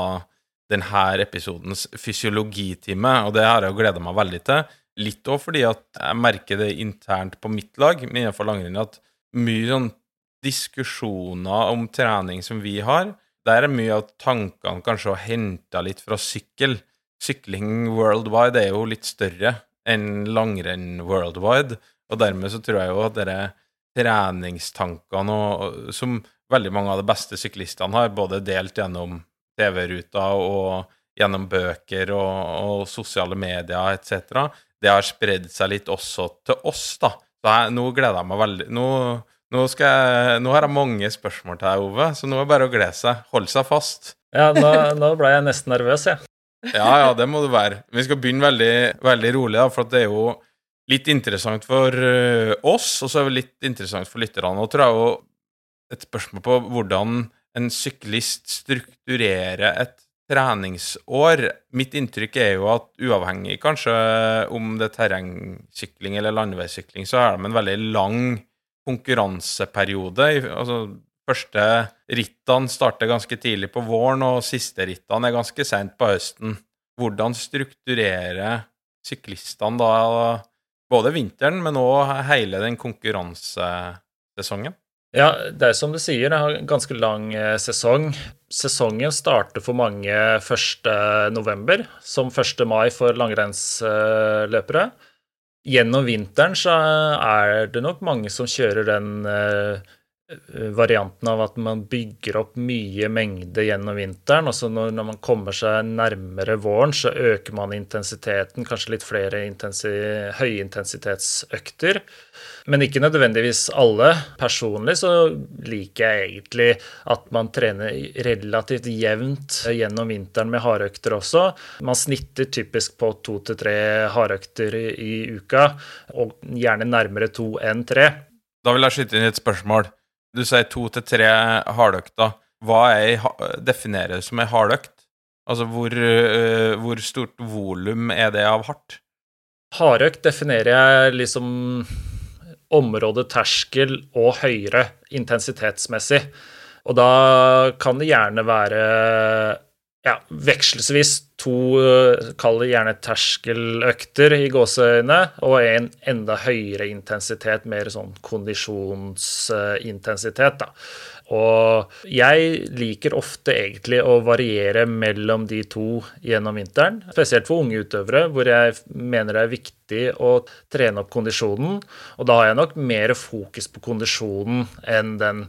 denne episodens fysiologitime, og det har jeg jo gleda meg veldig til. Litt òg fordi at jeg merker det internt på mitt lag men innenfor langrenn at mye sånn diskusjoner om trening som vi har, der er mye av tankene kanskje å hente litt fra sykkel. Sykling worldwide er jo litt større enn langrenn worldwide. Og dermed så tror jeg jo at dere treningstankene og, som veldig mange av de beste syklistene har, både delt gjennom TV-ruta og gjennom bøker og, og sosiale medier etc., det har spredd seg litt også til oss, da. Så jeg, nå gleder jeg meg veldig nå, nå, jeg, nå, har jeg mange spørsmål til deg, Ove, så nå er det bare å glede seg. Holde seg fast. Ja, nå, nå ble jeg nesten nervøs, jeg. Ja. ja, ja, det må du være. Vi skal begynne veldig, veldig rolig, da, for det er jo litt interessant for eh, oss, og så er det litt interessant for lytterne. Og tror jeg jo et spørsmål på hvordan en syklist strukturerer et treningsår. Mitt inntrykk er jo at uavhengig kanskje om det er terrengsykling eller landeveissykling, så er de en veldig lang konkurranseperiode. Altså, første rittene starter ganske tidlig på våren, og siste rittene er ganske seint på høsten. Hvordan strukturerer syklistene da både vinteren, men òg hele den konkurransesesongen? Ja, det er som du sier, det har en ganske lang eh, sesong. Sesongen starter for mange 1.11., som 1. mai for langrennsløpere. Gjennom vinteren så er det nok mange som kjører den eh, varianten av at man bygger opp mye mengde gjennom vinteren. og så når, man kommer seg nærmere våren, så øker man intensiteten, kanskje litt flere intensi høyintensitetsøkter. Men ikke nødvendigvis alle. Personlig så liker jeg egentlig at man trener relativt jevnt gjennom vinteren med hardøkter også. Man snitter typisk på to til tre hardøkter i uka, og gjerne nærmere to enn tre. Da vil jeg skyte inn et spørsmål. Du sier to til tre hardøkter. Hva er, definerer som ei hardøkt? Altså hvor, øh, hvor stort volum er det av hardt? Hardøkt definerer jeg liksom området terskel og høyere intensitetsmessig. Og da kan det gjerne være ja, vekselsvis to, kall det gjerne terskeløkter i gåseøyne, og en enda høyere intensitet, mer sånn kondisjonsintensitet, da. Og jeg liker ofte egentlig å variere mellom de to gjennom vinteren. Spesielt for unge utøvere, hvor jeg mener det er viktig å trene opp kondisjonen. Og da har jeg nok mer fokus på kondisjonen enn den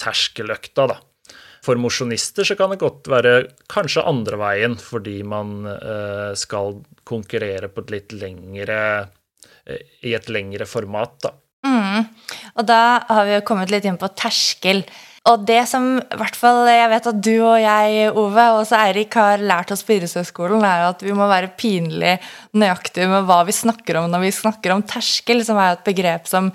terskeløkta, da. For mosjonister kan det godt være kanskje andre veien, fordi man eh, skal konkurrere på et litt lengre eh, I et lengre format, da. Mm. Og da har vi jo kommet litt inn på terskel. Og det som i hvert fall jeg vet at du og jeg, Ove, og også Eirik har lært oss på idrettshøgskolen, er at vi må være pinlig nøyaktige med hva vi snakker om når vi snakker om terskel, som er et begrep som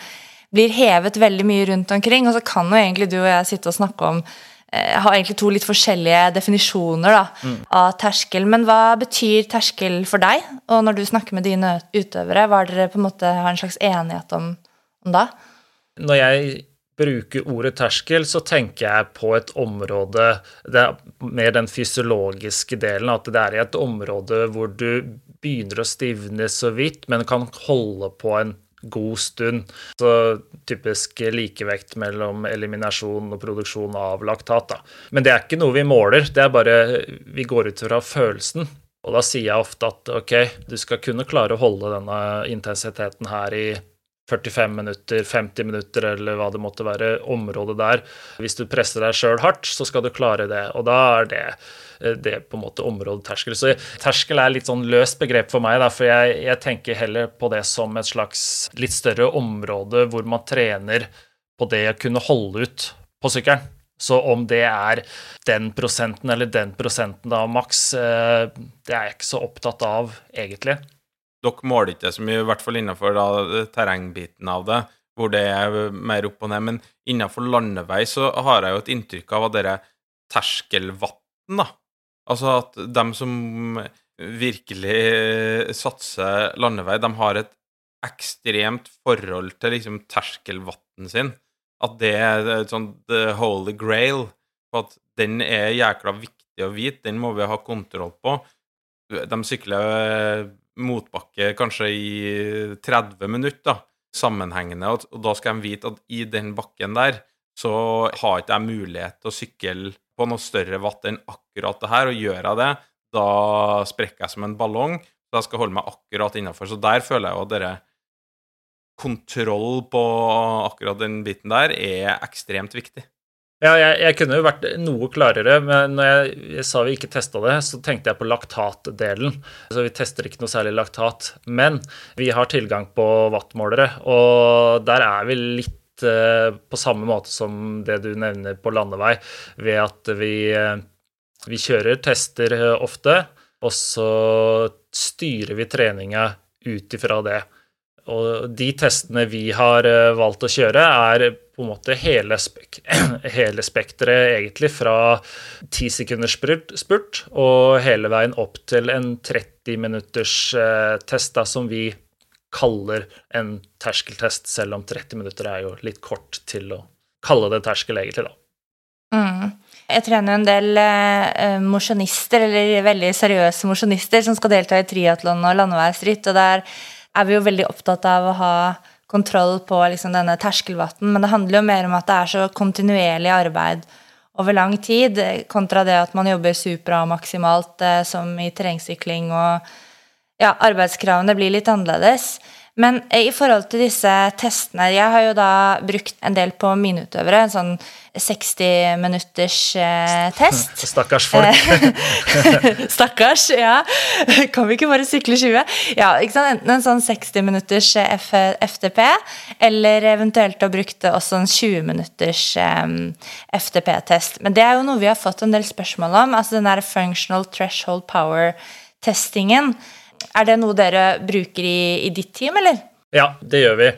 blir hevet veldig mye rundt omkring. Og så kan jo egentlig du og jeg sitte og snakke om eh, har egentlig to litt forskjellige definisjoner da, mm. av terskel. Men hva betyr terskel for deg? Og når du snakker med dine utøvere, hva er dere på en måte har en slags enighet om, om da? Når jeg bruker ordet terskel, så tenker jeg på et område det er Mer den fysiologiske delen, at det er i et område hvor du begynner å stivne så vidt, men kan holde på en god stund. Så typisk likevekt mellom eliminasjon og produksjon av laktat. Da. Men det er ikke noe vi måler, det er bare vi går ut fra følelsen. Og da sier jeg ofte at ok, du skal kunne klare å holde denne intensiteten her i 45 minutter, 50 minutter eller hva det måtte være, området der. Hvis du presser deg sjøl hardt, så skal du klare det. Og da er det, eh, det på en måte området. Så terskel er litt sånn løst begrep for meg, for jeg, jeg, tenker heller på det som et slags litt større område hvor man trener på det å kunne holde ut på sykkelen. Så om det er den prosenten eller den prosenten av maks, eh, det er jeg ikke så opptatt av, egentlig dere måler ikke så mye, i hvert fall innenfor da, terrengbiten av det, hvor det er mer opp og ned. Men innenfor landevei så har jeg jo et inntrykk av at dere terskelvann, da Altså at dem som virkelig satser landevei, de har et ekstremt forhold til liksom terskelvann sin. At det er et sånt the holy grail. For at den er jækla viktig å vite, den må vi ha kontroll på. De sykler motbakke kanskje i 30 minutter, sammenhengende, og da skal de vite at i den bakken der så har ikke jeg mulighet til å sykle på noe større vatt enn akkurat det her, og gjør jeg det, da sprekker jeg som en ballong, så jeg skal holde meg akkurat innafor. Så der føler jeg jo at dere kontroll på akkurat den biten der er ekstremt viktig. Ja, jeg, jeg, kunne jo vært noe klarere, men når jeg, jeg sa vi ikke testa det, så tenkte jeg på laktatdelen. Så vi tester ikke noe særlig laktat. Men vi har tilgang på wattmålere, og der er vi litt eh, på samme måte som det du nevner på landevei, ved at vi, eh, vi kjører tester eh, ofte, og så styrer vi treninga ut ifra det. Og de testene vi har valgt å kjøre, er på en måte hele, spek [CLEARS THROAT] hele spekteret, egentlig, fra ti sekunders spurt og hele veien opp til en 30 minutters eh, test, da, som vi kaller en terskeltest, selv om 30 minutter er jo litt kort til å kalle det terskel, egentlig, da. Mm. Jeg trener en del eh, mosjonister, eller veldig seriøse mosjonister, som skal delta i triatlon og landeveisritt, og der er vi jo veldig opptatt av å ha kontroll på liksom denne terskelvatten, men det handler jo mer om at det er så kontinuerlig arbeid over lang tid, kontra det at man jobber supra maksimalt, eh, som i terrengsykling, og ja, arbeidskravene blir litt annerledes. Men i forhold til disse testene Jeg har jo da brukt en del på mine utøvere. En sånn 60 minutters eh, test. [LAUGHS] Stakkars folk. [LAUGHS] Stakkars, ja. Kan vi ikke bare sykle 20? Ja? Enten en sånn 60 minutters eh, F FTP, eller eventuelt å bruke også en 20 minutters eh, FTP-test. Men det er jo noe vi har fått en del spørsmål om. Altså den der functional threshold power-testingen. Er det noe dere bruker i, i ditt team, eller? Ja, det gjør vi.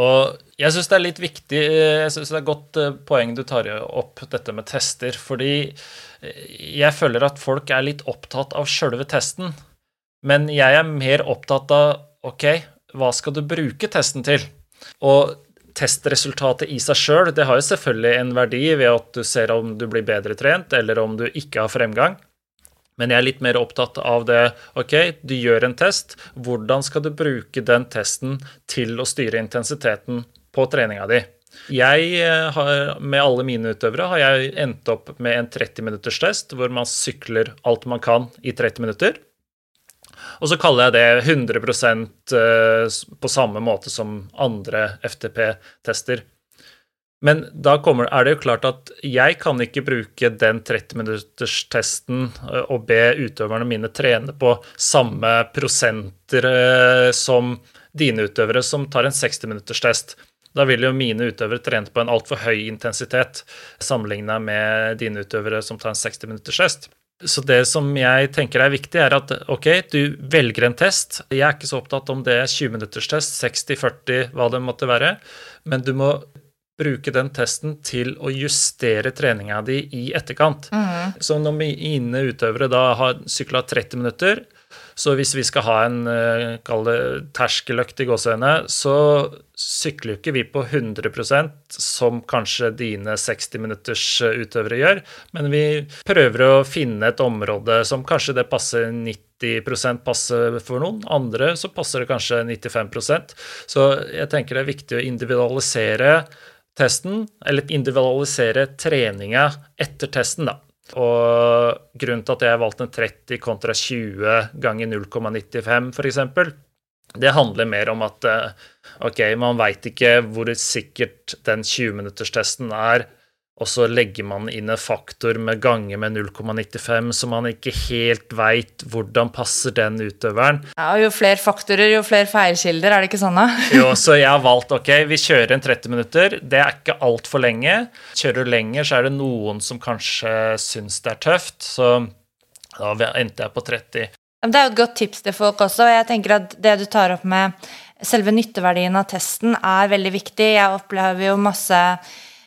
Og jeg syns det er litt viktig Jeg syns det er godt eh, poeng du tar opp, dette med tester. Fordi eh, jeg føler at folk er litt opptatt av sjølve testen. Men jeg er mer opptatt av OK, hva skal du bruke testen til? Og testresultatet i seg sjøl, det har jo selvfølgelig en verdi ved at du ser om du blir bedre trent, eller om du ikke har fremgang. Men jeg er litt mer opptatt av det OK, du gjør en test. Hvordan skal du bruke den testen til å styre intensiteten på treninga di? Jeg eh, har, Med alle mine utøvere har jeg endt opp med en 30 minutters test hvor man sykler alt man kan i 30 minutter. Og så kaller jeg det 100 eh, på samme måte som andre FTP-tester. Men da kommer, er det jo klart at jeg kan ikke bruke den 30-minutterstesten eh, og be utøverne mine trene på samme prosenter eh, som dine utøvere som tar en 60-minutterstest. Da vil jo mine utøvere trene på en altfor høy intensitet sammenligna med dine utøvere som tar en 60-minutterstest. Så det som jeg tenker er viktig, er at ok, du velger en test. Jeg er ikke så opptatt om det er 20 minutters test, 60, 40, hva det måtte være, men du må bruke den testen til å justere treninga di i etterkant. Mm. Så når mine utøvere da har sykla 30 minutter, så hvis vi skal ha en eh, kall det terskeløkt i gåsehøyne, så sykler jo ikke vi på 100% som kanskje dine 60 minutters eh, utøvere gjør, men vi prøver å finne et område som kanskje det passer 90% passer for noen, andre så passer det kanskje 95% Så jeg tenker det er viktig å individualisere testen, eller individualisere treninga etter testen, da. Og grunnen til at jeg valgte en 30 kontra 20 ganger 0,95 f.eks., det handler mer om at eh, ok, man veit ikke hvor sikkert den 20-minutterstesten er og så legger man inn en faktor med ganger med 0,95, så man ikke helt veit hvordan passer den utøveren. Ja, Jo flere faktorer, jo flere feilkilder, er det ikke sånn, da? [LAUGHS] jo, så jeg har valgt ok, vi kjører en 30 minutter. Det er ikke altfor lenge. Kjører du lenger, så er det noen som kanskje syns det er tøft, så da endte jeg på 30. Det er jo et godt tips til folk også, og jeg tenker at det du tar opp med selve nytteverdien av testen, er veldig viktig. Jeg opplever jo masse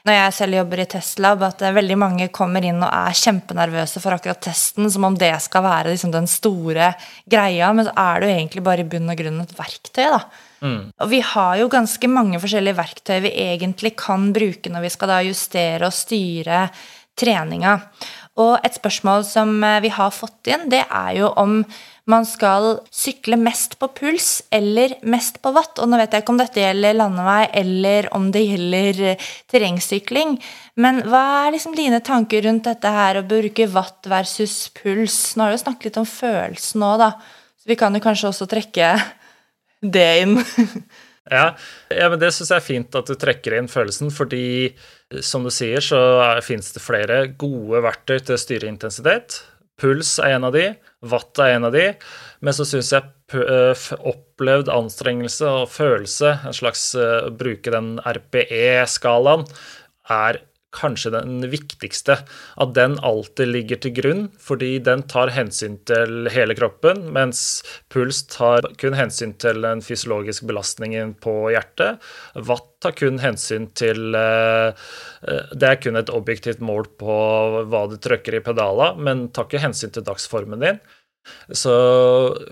når jeg selv jobber i Testlab, at veldig mange kommer inn og er kjempenervøse for akkurat testen, som om det skal være liksom den store greia, men så er det jo egentlig bare i bunn og grunn et verktøy. da. Mm. Og vi har jo ganske mange forskjellige verktøy vi egentlig kan bruke når vi skal da justere og styre treninga. Og et spørsmål som eh, vi har fått inn, det er jo om man skal sykle mest på puls eller mest på watt. Og nå vet jeg ikke om dette gjelder landevei eller om det gjelder eh, terrengsykling. Men hva er liksom dine tanker rundt dette her å bruke watt versus puls? Nå har vi jo snakket litt om følelsen nå, da. Så vi kan jo kanskje også trekke [LAUGHS] det inn. [LAUGHS] Ja, ja men det syns jeg er fint at du trekker inn følelsen, fordi som du sier, så finnes det flere gode verktøy til å styre intensitet. Puls er en av de, watt er en av de, men så syns jeg opplevd anstrengelse og følelse, en slags uh, bruke den RPE-skalaen, er kanskje den viktigste. At den alltid ligger til grunn, fordi den tar hensyn til hele kroppen, mens puls tar kun hensyn til den fysiologiske belastningen på hjertet. Watt tar kun hensyn til eh, eh, Det er kun et objektivt mål på hva du trykker i pedala, men tar ikke hensyn til dagsformen din. Så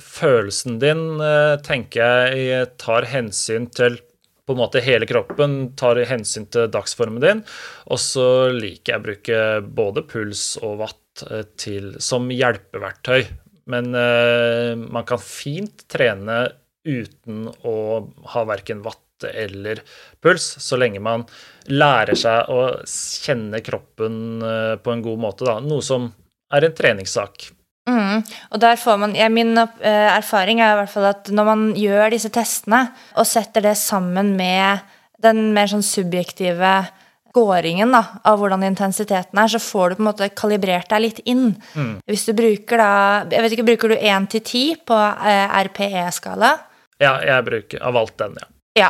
følelsen din eh, tenker jeg tar hensyn til på en måte hele kroppen, tar hensyn til dagsformen din. Og så liker jeg å bruke både puls og watt eh, til, som hjelpeverktøy. Men uh, man kan fint trene uten å ha verken watt eller puls, så lenge man lærer seg å kjenne kroppen uh, på en god måte. Da. Noe som er en treningssak. Mm. Og der får man, ja, Min uh, erfaring er i hvert fall at når man gjør disse testene og setter det sammen med den mer sånn subjektive scoringen da, av hvordan intensiteten er, så får du på en måte kalibrert deg litt inn. Mm. Hvis du bruker da jeg vet ikke, Bruker du 1 til 10 på eh, RPE-skala? Ja, jeg bruker av alt den, ja. Ja,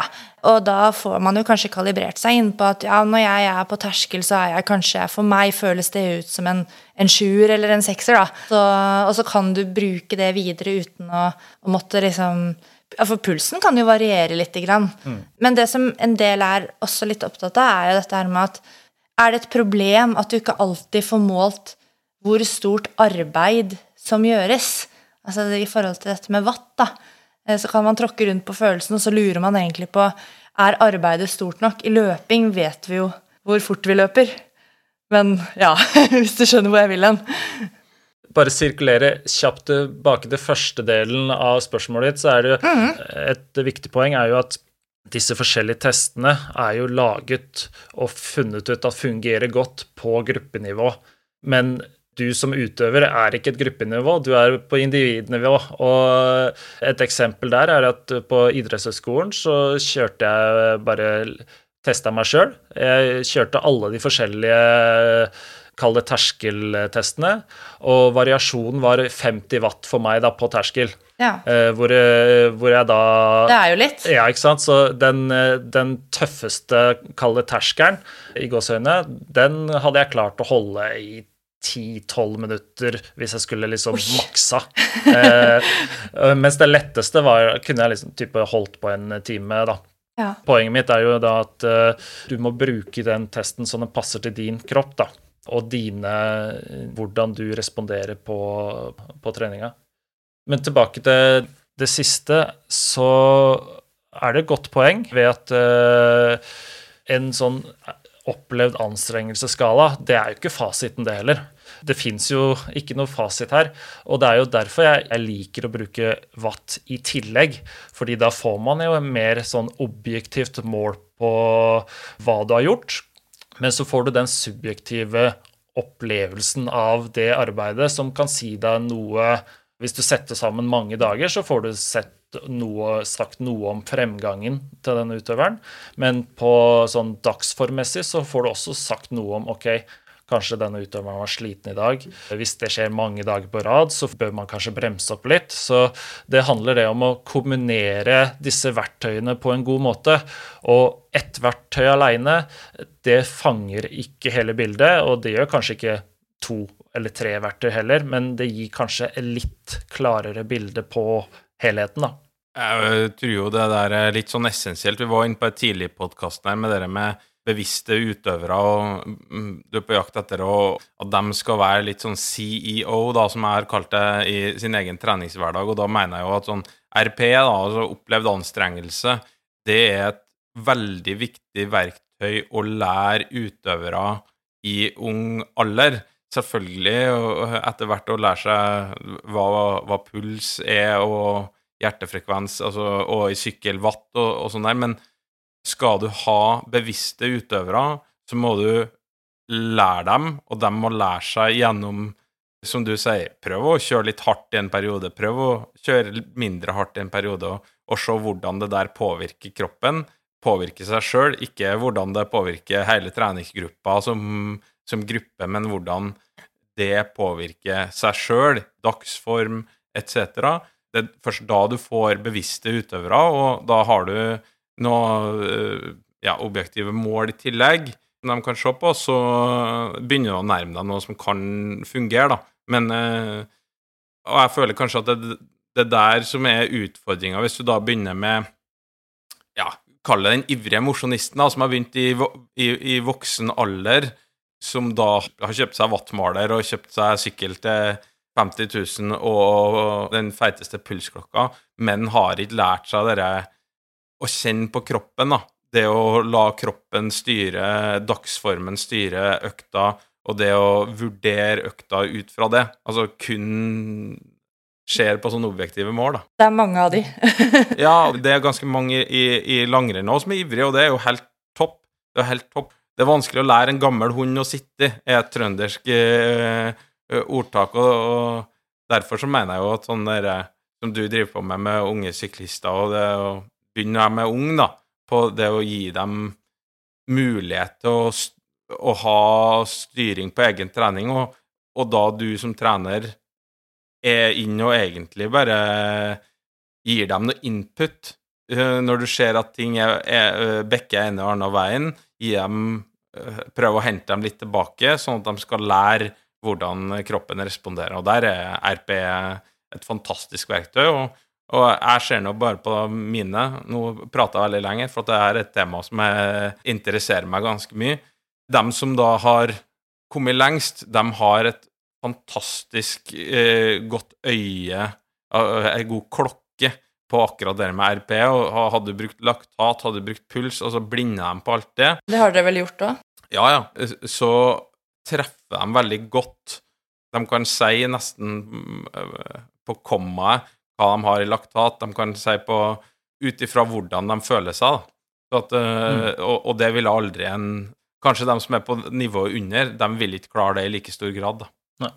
og da får man jo kanskje kalibrert seg inn på at ja, når jeg er på terskel, så er jeg kanskje For meg føles det ut som en, en sjuer eller en sekser, da. Så, og så kan du bruke det videre uten å, å måtte liksom For pulsen kan jo variere lite grann. Mm. Men det som en del er også litt opptatt av, er jo dette her med at er det et problem at du ikke alltid får målt hvor stort arbeid som gjøres? Altså i forhold til dette med watt, da. Eh, så kan man tråkke rundt på følelsen, og så lurer man egentlig på er arbeidet stort nok. I løping vet vi jo hvor fort vi løper. Men ja, [LAUGHS] hvis du skjønner hvor jeg vil hen. Bare sirkulere kjapt tilbake til første delen av spørsmålet ditt, så er det mm. et viktig poeng er jo at disse forskjellige testene er jo laget og funnet ut at fungerer godt på gruppenivå. Men du som utøver er ikke et gruppenivå, du er på individnivå. Og et eksempel der er at på idrettshøyskolen så kjørte jeg bare Testa meg sjøl. Jeg kjørte alle de forskjellige kall det terskeltestene, og variasjonen var 50 watt for meg da på terskel. Ja. Eh, hvor, hvor, jeg da Det er jo litt. Ja, ikke sant. Så den, den tøffeste, kall det terskelen, i gåseøynene, den hadde jeg klart å holde i 10-12 minutter hvis jeg skulle liksom Oi. maksa. Eh, mens det letteste var kunne jeg liksom type holdt på en time, da. Ja. Poenget mitt er jo da at uh, du må bruke den testen sånn den passer til din kropp, da. Og dine Hvordan du responderer på, på treninga. Men tilbake til det siste, så er det et godt poeng ved at uh, en sånn opplevd anstrengelsesskala, det er jo ikke fasiten, det heller. Det fins jo ikke noe fasit her. Og det er jo derfor jeg, jeg, liker å bruke watt i tillegg. Fordi da får man jo en mer sånn objektivt mål på hva du har gjort. Men så får du den subjektive opplevelsen av det arbeidet som kan si deg noe Hvis du setter sammen mange dager, så får du sett noe, sagt noe om fremgangen til den utøveren. Men på sånn dagsformmessig så får du også sagt noe om OK, Kanskje denne utøveren var sliten i dag. Hvis det skjer mange dager på rad, så bør man kanskje bremse opp litt. Så det handler det om å kombinere disse verktøyene på en god måte. Og ett verktøy alene, det fanger ikke hele bildet, og det gjør kanskje ikke to eller tre verktøy heller, men det gir kanskje et litt klarere bilde på helheten, da. Jeg tror jo det der er litt sånn essensielt. Vi var inne på et tidlig podkast med det med bevisste utøvere, og mm, du er på jakt etter å, at de skal være litt sånn CEO, da, som jeg har kalt det i sin egen treningshverdag. Og da mener jeg jo at sånn RP, da, altså opplevd anstrengelse, det er et veldig viktig verktøy å lære utøvere i ung alder. Selvfølgelig etter hvert å lære seg hva, hva puls er, og hjertefrekvens, altså, og i sykkelwatt og, og sånn der. men skal du ha bevisste utøvere, så må du lære dem, og de må lære seg gjennom som du sier, prøv å kjøre litt hardt i en periode. Prøv å kjøre mindre hardt i en periode, og, og se hvordan det der påvirker kroppen. Påvirker seg sjøl, ikke hvordan det påvirker hele treningsgruppa som, som gruppe, men hvordan det påvirker seg sjøl, dagsform etc. Det er først da du får bevisste utøvere, og da har du noen ja, objektive mål i tillegg som de kan se på, så begynner du å nærme deg noe som kan fungere, da. Men eh, Og jeg føler kanskje at det, det der som er utfordringa, hvis du da begynner med Ja, kall det den ivrige mosjonisten, da, som har begynt i, i, i, voksen alder, som da har kjøpt seg wattmåler og kjøpt seg sykkel til 50 000 og den feiteste pulsklokka, men har ikke lært seg det å kjenne på kroppen, da. Det å la kroppen styre dagsformen, styre økta, og det å vurdere økta ut fra det. Altså kun skjer på sånne objektive mål, da. Det er mange av de. [LAUGHS] ja, det er ganske mange i, i langrenn òg som er ivrige, og det er jo helt topp. Det er helt topp. Det er vanskelig å lære en gammel hund å sitte, er et trøndersk eh, ordtak, og, og, derfor så mener jeg jo at sånn der som du driver på med med unge syklister, og det å de med ung, da, på det å gi dem mulighet til å å ha styring på egen trening, og, og da du som trener er inn og egentlig bare gir dem noe input eh, når du ser at ting er, er eh, bekker en eller annen veien, gi dem eh, prøve å hente dem litt tilbake, sånn at de skal lære hvordan kroppen responderer. Og der er RP et fantastisk verktøy. og og jeg ser nå bare på mine Nå prater jeg veldig lenger, for det er et tema som interesserer meg ganske mye de som da har kommet lengst, de har et fantastisk eh, godt øye, eh, ei god klokke på akkurat det med RP. og Hadde brukt laktat, hadde brukt puls, og så blinder de på alt det. Det har dere vel gjort òg? Ja, ja. Så treffer de veldig godt. De kan si nesten eh, på kommaet hva de har i laktat. De kan si på ut ifra hvordan de føler seg. At, mm. og, og, det vil aldri en Kanskje de som er på nivået under, de vil ikke klare det i like stor grad. da. Nei.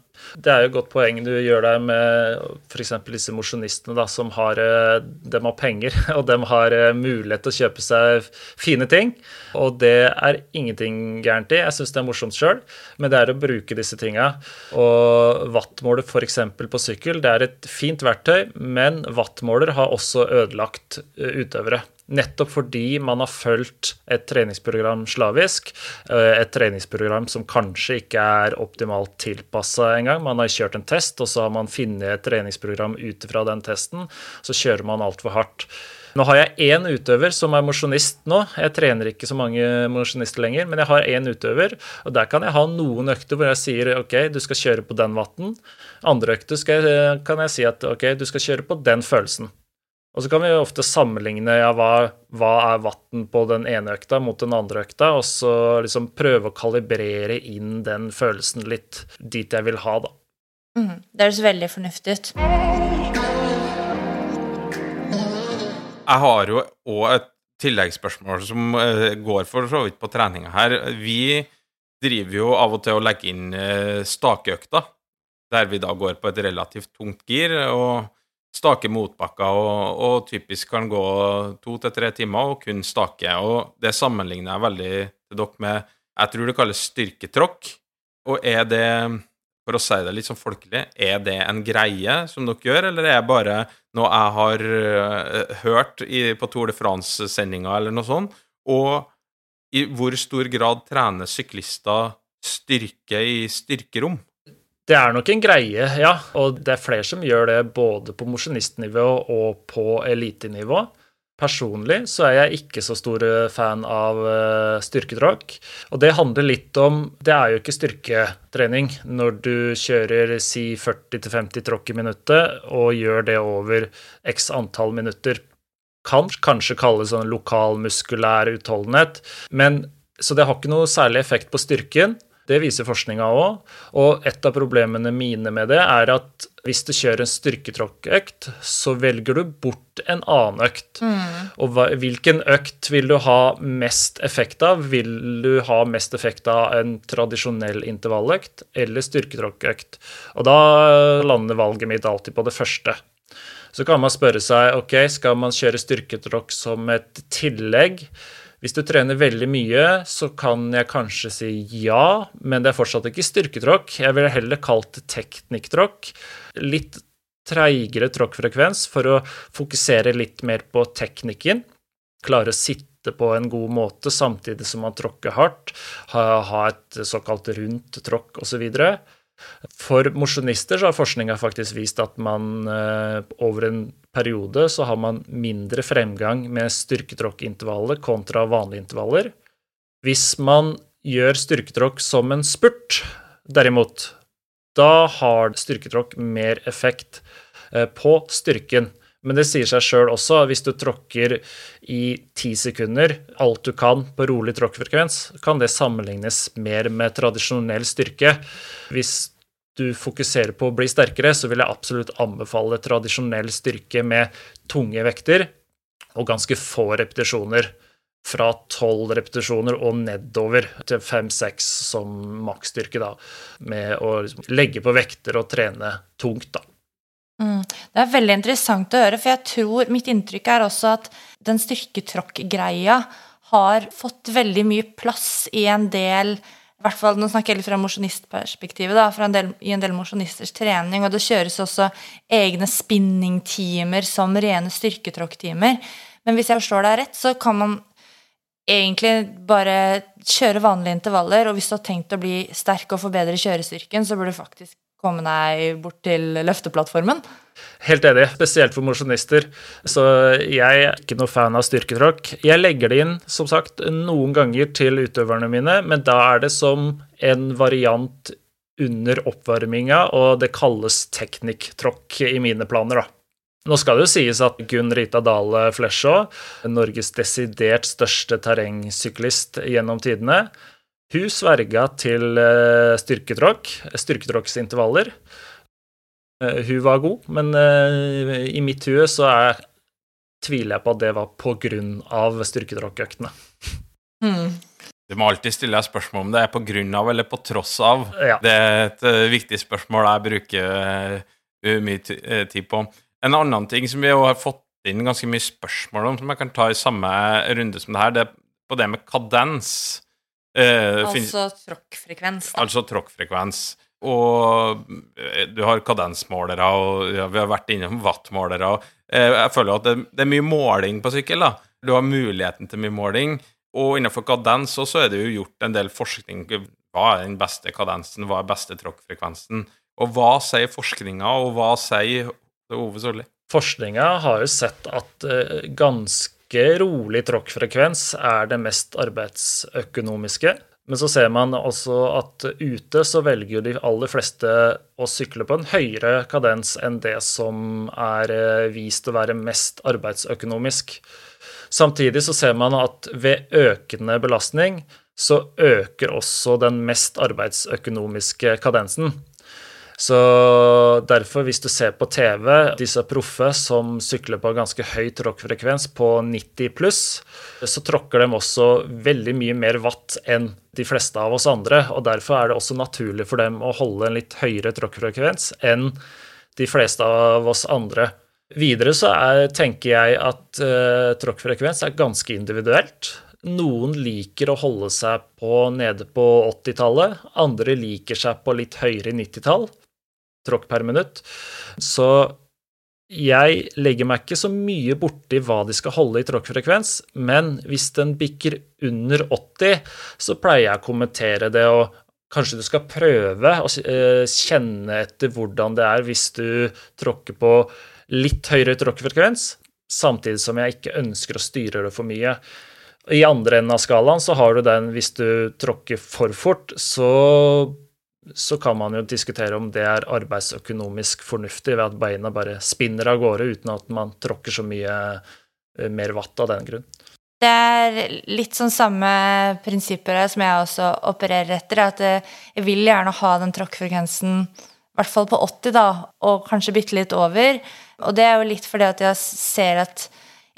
Det er jo et godt poeng du gjør der med f.eks. disse mosjonistene som har eh, dem har penger, [LAUGHS] og de har eh, mulighet til å kjøpe seg fine ting. Og det er ingenting gærent i. Jeg syns det er morsomt sjøl, men det er å bruke disse tinga. Og wattmåler f.eks. på sykkel, det er et fint verktøy, men wattmåler har også ødelagt eh, utøvere. Nettopp fordi man har fulgt et treningsprogram slavisk. Eh, et treningsprogram som kanskje ikke er optimalt tilpassa engang. Man har kjørt en test, og så har man funnet et treningsprogram ut fra den testen. Så kjører man altfor hardt. Nå har jeg én utøver som er mosjonist nå. Jeg trener ikke så mange mosjonister lenger, men jeg har én utøver, og der kan jeg ha noen økter hvor jeg sier ok, du skal kjøre på den vatten. Andre økter kan jeg si at ok, du skal kjøre på den følelsen. Og så kan vi ofte sammenligne ja, hva, hva er vatten på den ene økta mot den andre økta, og så liksom prøve å kalibrere inn den følelsen litt dit jeg vil ha, da. Mm, det høres veldig fornuftig ut. Jeg har jo òg et tilleggsspørsmål som uh, går for så vidt på treninga her. Vi driver jo av og til å legge inn uh, stakeøkta, der vi da går på et relativt tungt gir. og stake motbakker og, og, typisk kan gå to til tre timer og kun stake. Og det sammenligner jeg veldig til dere med jeg tror det kalles styrketråkk. Og er det, for å si det litt sånn folkelig, er det en greie som dere gjør, eller er det bare noe jeg har uh, hørt i, på Tour de France-sendinga eller noe sånt? Og i hvor stor grad trener syklister styrke i styrkerom? Det er nok en greie, ja. Og det er flere som gjør det både på mosjonistnivå og på elitenivå. Personlig så er jeg ikke så stor eh, fan av styrketråk, styrketråkk. Og det handler litt om Det er jo ikke styrketrening når du kjører si 40-50 tråkk i minuttet og gjør det over x antall minutter. Kan kanskje kalles sånn lokal muskulær utholdenhet, men så det har ikke noe særlig effekt på styrken. Det viser forskninga òg. Og et av problemene mine med det er at hvis du kjører en styrketråkkøkt, så velger du bort en annen økt. Og hvilken økt vil du ha mest effekt av? Vil du ha mest effekt av en tradisjonell intervalløkt eller styrketråkkøkt? Og da lander valget mitt alltid på det første. Så kan man spørre seg ok, skal man kjøre styrketråkk som et tillegg. Hvis du trener veldig mye, så kan jeg kanskje si ja, men det er fortsatt ikke styrketråkk. Jeg ville heller kalt det teknikktråkk. Litt treigere tråkkfrekvens for å fokusere litt mer på teknikken. Klare å sitte på en god måte samtidig som man tråkker hardt. Ha, et såkalt rundt tråkk osv. For mosjonister har forskninga faktisk vist at man eh, over en periode så har man mindre fremgang med styrketråkkintervallet kontra vanlige intervaller. Hvis man gjør styrketråkk som en spurt, derimot, da har styrketråkk mer effekt eh, på styrken. Men det sier seg sjøl også, at hvis du tråkker i ti sekunder, alt du kan på rolig tråkkfrekvens, kan det sammenlignes mer med tradisjonell styrke. Hvis du fokuserer på å bli sterkere, så vil jeg absolutt anbefale tradisjonell styrke med tunge vekter og ganske få repetisjoner. Fra tolv repetisjoner og nedover til fem-seks som maksstyrke, da. Med å legge på vekter og trene tungt, da. Mm. Det er veldig interessant å høre, for jeg tror mitt inntrykk er også at den styrketråkk-greia har fått veldig mye plass i en del i hvert fall, Nå snakker jeg litt fra mosjonistperspektivet, da, i en del mosjonisters trening. Og det kjøres også egne spinningtimer som rene styrketråkktimer. Men hvis jeg forstår deg rett, så kan man egentlig bare kjøre vanlige intervaller. Og hvis du har tenkt å bli sterk og forbedre kjørestyrken, så burde du faktisk komme deg bort til løfteplattformen. Helt enig, spesielt for mosjonister. Så jeg er ikke noe fan av styrketråkk. Jeg legger det inn, som sagt, noen ganger til utøverne mine, men da er det som en variant under oppvarminga, og det kalles teknikktråkk i mine planer, da. Nå skal det jo sies at Gunn Rita Dale Flesjå, Norges desidert største terrengsyklist gjennom tidene, hun sverga til eh, styrketråkk, styrketråkksintervaller. Eh, hun var god, men eh, i mitt hue så er, tviler jeg på at det var på grunn av styrketråkkøktene. Mm. Du må alltid stille deg spørsmål om det er på grunn av eller på tross av. Ja. Det er et viktig spørsmål jeg bruker mye tid på. En annen ting som vi har fått inn ganske mye spørsmål om, som jeg kan ta i samme runde som det her, det er på det med kadens. Uh, altså tråkkfrekvens. Altså tråkkfrekvens. Og du har kadensmålere, og ja, vi har vært innom wattmålere. Og, jeg føler at det, det, er mye måling på sykkel. da. Du har muligheten til mye måling. Og innenfor kadens også er det jo gjort en del forskning. Hva er den beste kadensen? Hva er beste tråkkfrekvensen? Og hva sier forskninga, og hva sier Ove Solli? Forskninga har jo sett at uh, ganske rolig tråkkfrekvens er det mest arbeidsøkonomiske. Men så ser man også at ute så velger de aller fleste å sykle på en høyere kadens enn det som er eh, vist å være mest arbeidsøkonomisk. Samtidig så ser man at ved økende belastning så øker også den mest arbeidsøkonomiske kadensen. Så derfor, hvis du ser på TV, disse proffe som sykler på ganske høy tråkkfrekvens på 90 pluss, så tråkker de også veldig mye mer watt enn de fleste av oss andre. Og derfor er det også naturlig for dem å holde en litt høyere tråkkfrekvens enn de fleste av oss andre. Videre så er, tenker jeg at uh, tråkkfrekvens er ganske individuelt. Noen liker å holde seg på nede på 80-tallet, andre liker seg på litt høyere 90-tall tråkk per minutt. Så jeg legger meg ikke så mye borti hva de skal holde i tråkkfrekvens, men hvis den bikker under 80, så pleier jeg å kommentere det, og kanskje du skal prøve å eh, kjenne etter hvordan det er hvis du tråkker på litt høyere tråkkfrekvens, samtidig som jeg ikke ønsker å styre det for mye. I andre enden av skalaen så har du den hvis du tråkker for fort, så så kan man jo diskutere om det er arbeidsøkonomisk fornuftig ved at beina bare spinner av gårde uten at man tråkker så mye eh, mer vatt av den grunn. Det er litt sånn samme prinsipper som jeg også opererer etter. At jeg vil gjerne ha den tråkkfrekvensen i hvert fall på 80, da, og kanskje bitte litt over. Og det er jo litt fordi at jeg ser at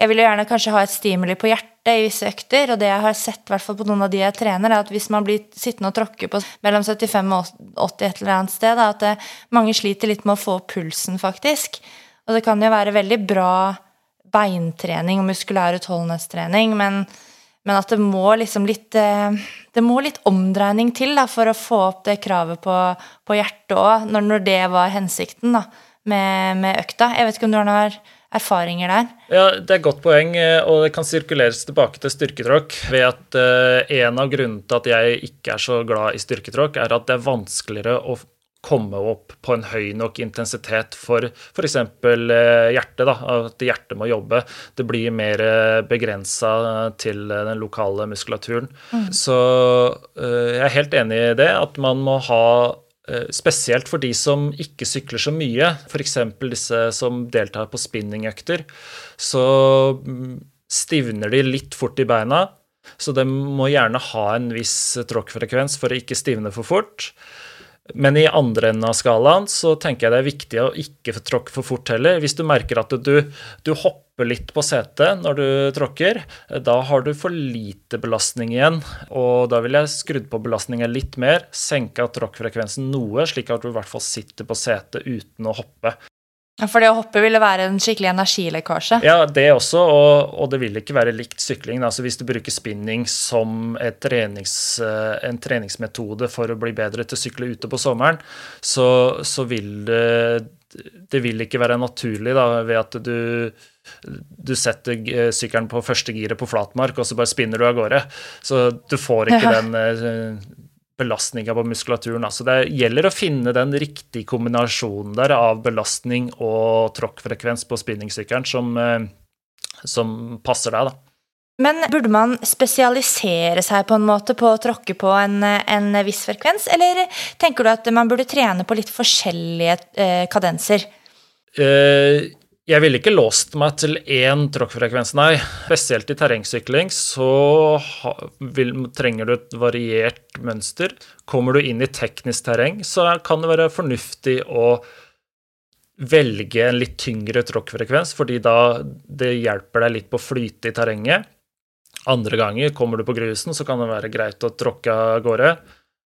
jeg vil jo gjerne kanskje ha et stimuli på hjertet i visse økter, og det jeg har sett på noen av de jeg trener, er at hvis man blir sittende og tråkke på mellom 75 og 80 et eller annet sted, at det, mange sliter litt med å få pulsen, faktisk. Og det kan jo være veldig bra beintrening og muskulær utholdenhetstrening, men, men, at det må liksom litt eh, Det må litt omdreining til da, for å få opp det kravet på, på hjertet òg, når, når, det var hensikten da, med, med, økta. Jeg vet ikke om du har noen erfaringer der? Ja, Det er et godt poeng, eh, og det kan sirkuleres tilbake til styrketråkk ved at uh, en av grunnene til at jeg ikke er så glad i styrketråkk, er at det er vanskeligere å komme opp på en høy nok intensitet for f.eks. Eh, hjertet. da, At hjertet må jobbe. Det blir mer begrensa til den lokale muskulaturen. Mm. Så jeg er helt enig i det, at man må ha Spesielt for de som ikke sykler så mye, f.eks. disse som deltar på spinningøkter, så mm, stivner de litt fort i beina. Så de må gjerne ha en viss tråkkfrekvens for å ikke stivne for fort. Men i andre enden av skalaen så tenker jeg det er viktig å ikke tråkke for fort heller. Hvis du merker at du, du, hopper litt på setet når du tråkker, da har du for lite belastning igjen. Og da vil jeg skrudd på belastningen litt mer, senka tråkkfrekvensen noe, slik at du i hvert fall sitter på setet uten å hoppe. For det å hoppe ville være en skikkelig energilekkasje? Ja, det også, og, og det vil ikke være likt sykling. Altså hvis du bruker spinning som trenings, eh, en treningsmetode for å bli bedre til å sykle ute på sommeren, så, så vil det det vil ikke være naturlig da, ved at du, du setter eh, sykkelen på første giret på flatmark, og så bare spinner du av gårde. Så du får ikke ja. den eh, belastninga på muskulaturen. Så det gjelder å finne den riktige kombinasjonen der av belastning og tråkkfrekvens på spinningsykkelen som, eh, som, passer deg, da. Men burde man spesialisere seg på en måte på å tråkke på en, en viss frekvens, eller tenker du at man burde trene på litt forskjellige eh, kadenser? Eh, jeg ville ikke låst meg til én tråkkfrekvens, nei. Spesielt i terrengsykling så vil, trenger du et variert mønster. Kommer du inn i teknisk terreng, så kan det være fornuftig å velge en litt tyngre tråkkfrekvens, fordi da det hjelper deg litt på å flyte i terrenget. Andre ganger kommer du på grusen, så kan det være greit å tråkke av gårde.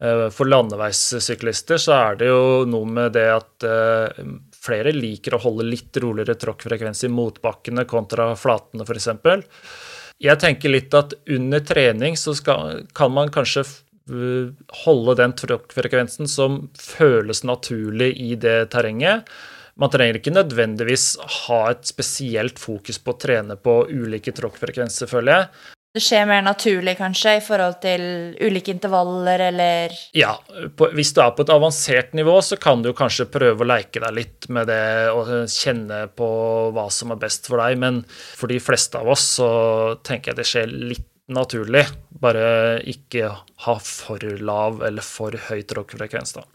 Eh, for landeveissyklister så er det jo noe med det at eh, flere liker å holde litt roligere tråkkfrekvens i motbakkene kontra flatene, f.eks. Jeg tenker litt at under trening så skal, kan man kanskje holde den tråkkfrekvensen som føles naturlig i det terrenget. Man trenger ikke nødvendigvis ha et spesielt fokus på å trene på ulike tråkkfrekvenser, føler jeg det skjer mer naturlig, kanskje, i forhold til ulike intervaller, eller Ja, på, hvis du er på et avansert nivå, så kan du kanskje prøve å leke deg litt med det og kjenne på hva som er best for deg, men for de fleste av oss så tenker jeg det skjer litt naturlig. Bare ikke ha for lav eller for høyt rockfrekvens, da.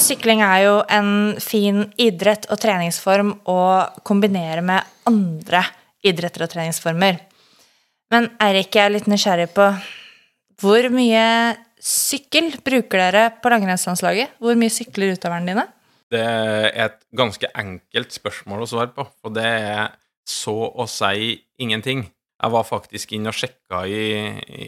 Sykling er jo en fin idrett og treningsform å kombinere med andre idretter og treningsformer. Men Eirik, jeg er litt nysgjerrig på hvor mye sykkel bruker dere på langrennslandslaget? Hvor mye sykler utøverne dine? Det er et ganske enkelt spørsmål å svare på, og det er så å si ingenting. Jeg var faktisk inne og sjekka i, i,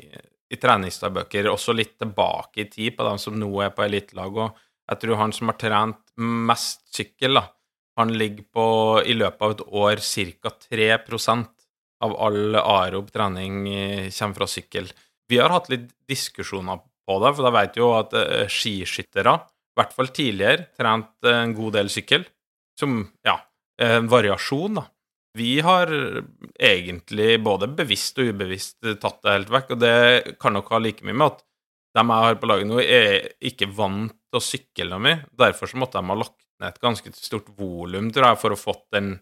i treningsdagbøker, også litt tilbake i tid, på dem som nå er på elitelag, og jeg tror han som har trent mest sykkel, da, han ligger på, i løpet av et år, ca. 3% av all aerob trening eh, kommer fra sykkel. Vi har hatt litt diskusjoner på det, for da vet jo at uh, skiskyttere, i hvert fall tidligere, trent en god del sykkel. Som, ja, en variasjon, da. Vi har egentlig både bevisst og ubevisst tatt det helt vekk, og det kan nok ha like mye med at de jeg har på laget nå, er ikke vant til å sykle noe mye. Derfor så måtte de ha lagt et ganske stort volum, tror jeg, for å fått den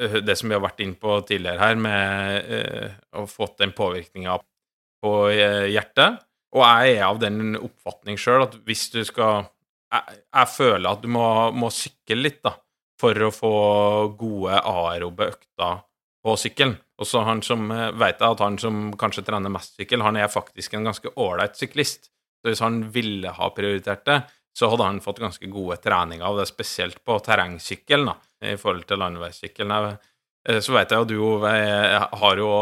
eh, det som vi har vært inne på tidligere her, med uh, å fått den påvirkninga på uh, hjertet. Og jeg er av den oppfatning sjøl at hvis du skal jeg, jeg, føler at du må, må sykle litt, da. for å få gode aerobe økter på sykkelen. Og så han som veit at han som kanskje trener mest sykkel, han er faktisk en ganske ålreit syklist. Så hvis han ville ha prioritert det, så hadde han fått ganske gode treninger av det, spesielt på terrengsykkel, da, i forhold til landeveissykkelen. Eh, så vet jeg jo du har jo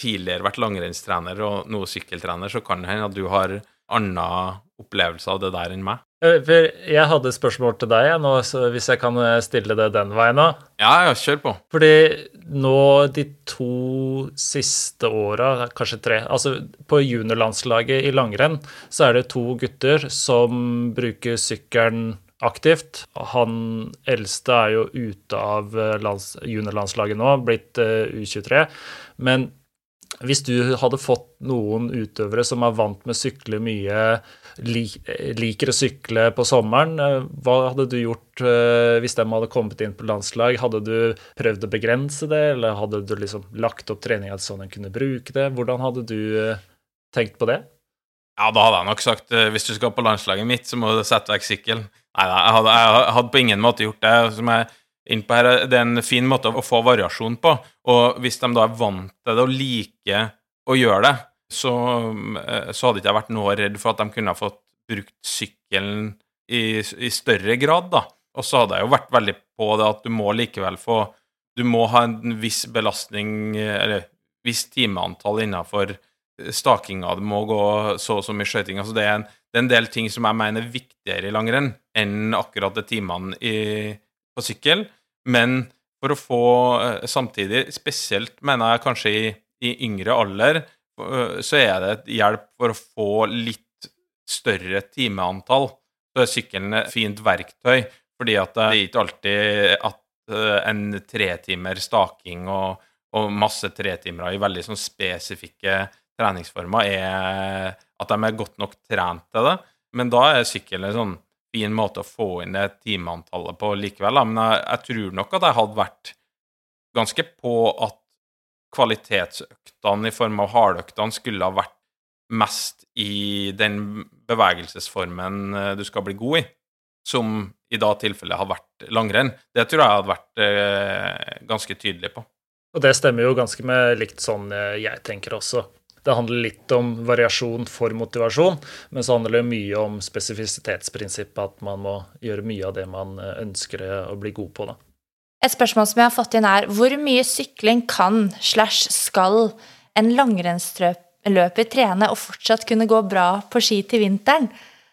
tidligere vært langrennstrener og nå sykkeltrener, så kan det hende at du har annen opplevelse av det der enn meg. For jeg hadde et spørsmål til deg nå, hvis jeg kan eh, stille det den veien òg. Ja, ja, kjør på. Fordi nå de to siste åra, kanskje tre Altså på juniorlandslaget i langrenn så er det to gutter som bruker sykkelen aktivt. Han eldste er jo ute av eh, juniorlandslaget nå, blitt U23. Men hvis du hadde fått noen utøvere som er vant med å sykle mye, liker å sykle på sommeren, eh, hva hadde du gjort eh, hvis de hadde kommet inn på landslag? Hadde du prøvd å begrense det, eller hadde du liksom lagt opp treninga sånn en kunne bruke det? Hvordan hadde du eh, tenkt på det? Ja, da hadde jeg nok sagt hvis du skal på landslaget mitt, så må du sette vekk sykkelen. Nei, jeg hadde, jeg hadde på ingen måte gjort det. som jeg innpå her. Det er en fin måte å få variasjon på. Og hvis de da er vant til det og liker å gjøre det, så, eh, så hadde ikke jeg vært noe redd for at de kunne ha fått brukt sykkelen i, i større grad, da. Og så hadde jeg jo vært veldig på det at du må likevel få Du må ha en viss belastning, eller viss timeantall innafor stakinga. Det må gå så og så mye skøyting. Altså det, er det er en del ting som jeg mener er viktigere i langrenn enn akkurat de timene i, sykkel. Men for å få eh, samtidig, spesielt mener jeg kanskje i, i yngre alder, eh, så er det et hjelp for å få litt større timeantall. Så er sykkelen et fint verktøy, fordi at det er ikke alltid at eh, en tretimer staking og, og masse tretimere i veldig sånn spesifikke treningsformer er at de er godt nok trent til det. Men da er sykkelen sånn fin måte å få inn det timeantallet på likevel. Da. Men jeg, jeg, tror nok at jeg hadde vært ganske på at kvalitetsøktene i form av hardøktene skulle ha vært mest i den bevegelsesformen eh, du skal bli god i, som i da tilfellet har vært langrenn. Det tror jeg hadde vært eh, ganske tydelig på. Og det stemmer jo ganske med likt sånn eh, jeg tenker også. Det handler litt om variasjon for motivasjon, men så handler det mye om spesifisitetsprinsippet, at man må gjøre mye av det man eh, ønsker å bli god på. Da. Et spørsmål som jeg har fått inn er hvor mye sykling kan slash skal en langrennsløper trene og fortsatt kunne gå bra på ski til vinteren?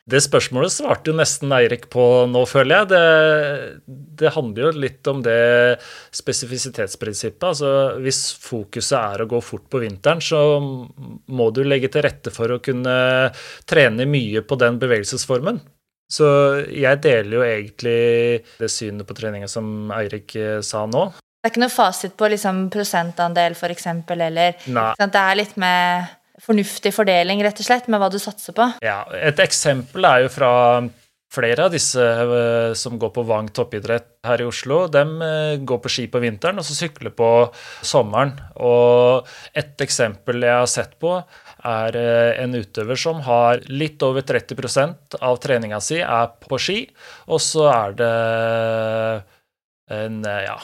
Det spørsmålet svarte jo nesten Eirik på nå, føler jeg. Det, det, handler jo litt om det spesifisitetsprinsippet. Altså hvis fokuset er å gå fort på vinteren, så må du legge til rette for å kunne trene mye på den bevegelsesformen. Så jeg deler jo egentlig det synet på treninga som Eirik eh, sa nå. Det er ikke noe fasit på liksom prosentandel, f.eks., eller Nei. Det er litt med fornuftig fordeling, rett og slett, med hva du satser på? Ja, Et eksempel er jo fra flere av disse uh, som går på Vang toppidrett her i Oslo. De uh, går på ski på vinteren og så sykler på sommeren. Og et eksempel jeg har sett på, er uh, en utøver som har litt over 30% av treninga si er på ski, og så er det en ja,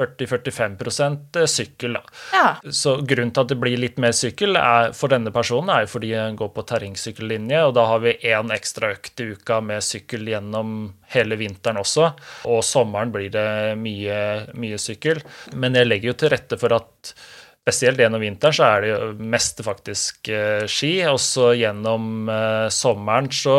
40-45 sykkel. Ja. Så grunnen til at det blir litt mer sykkel er, for denne personen, er jo fordi han går på terrengsykkellinje, og da har vi én ekstra økt i uka med sykkel gjennom hele vinteren også. Og sommeren blir det mye, mye sykkel. Men jeg legger jo til rette for at spesielt gjennom vinteren så er det jo mest faktisk eh, ski. Også gjennom eh, sommeren så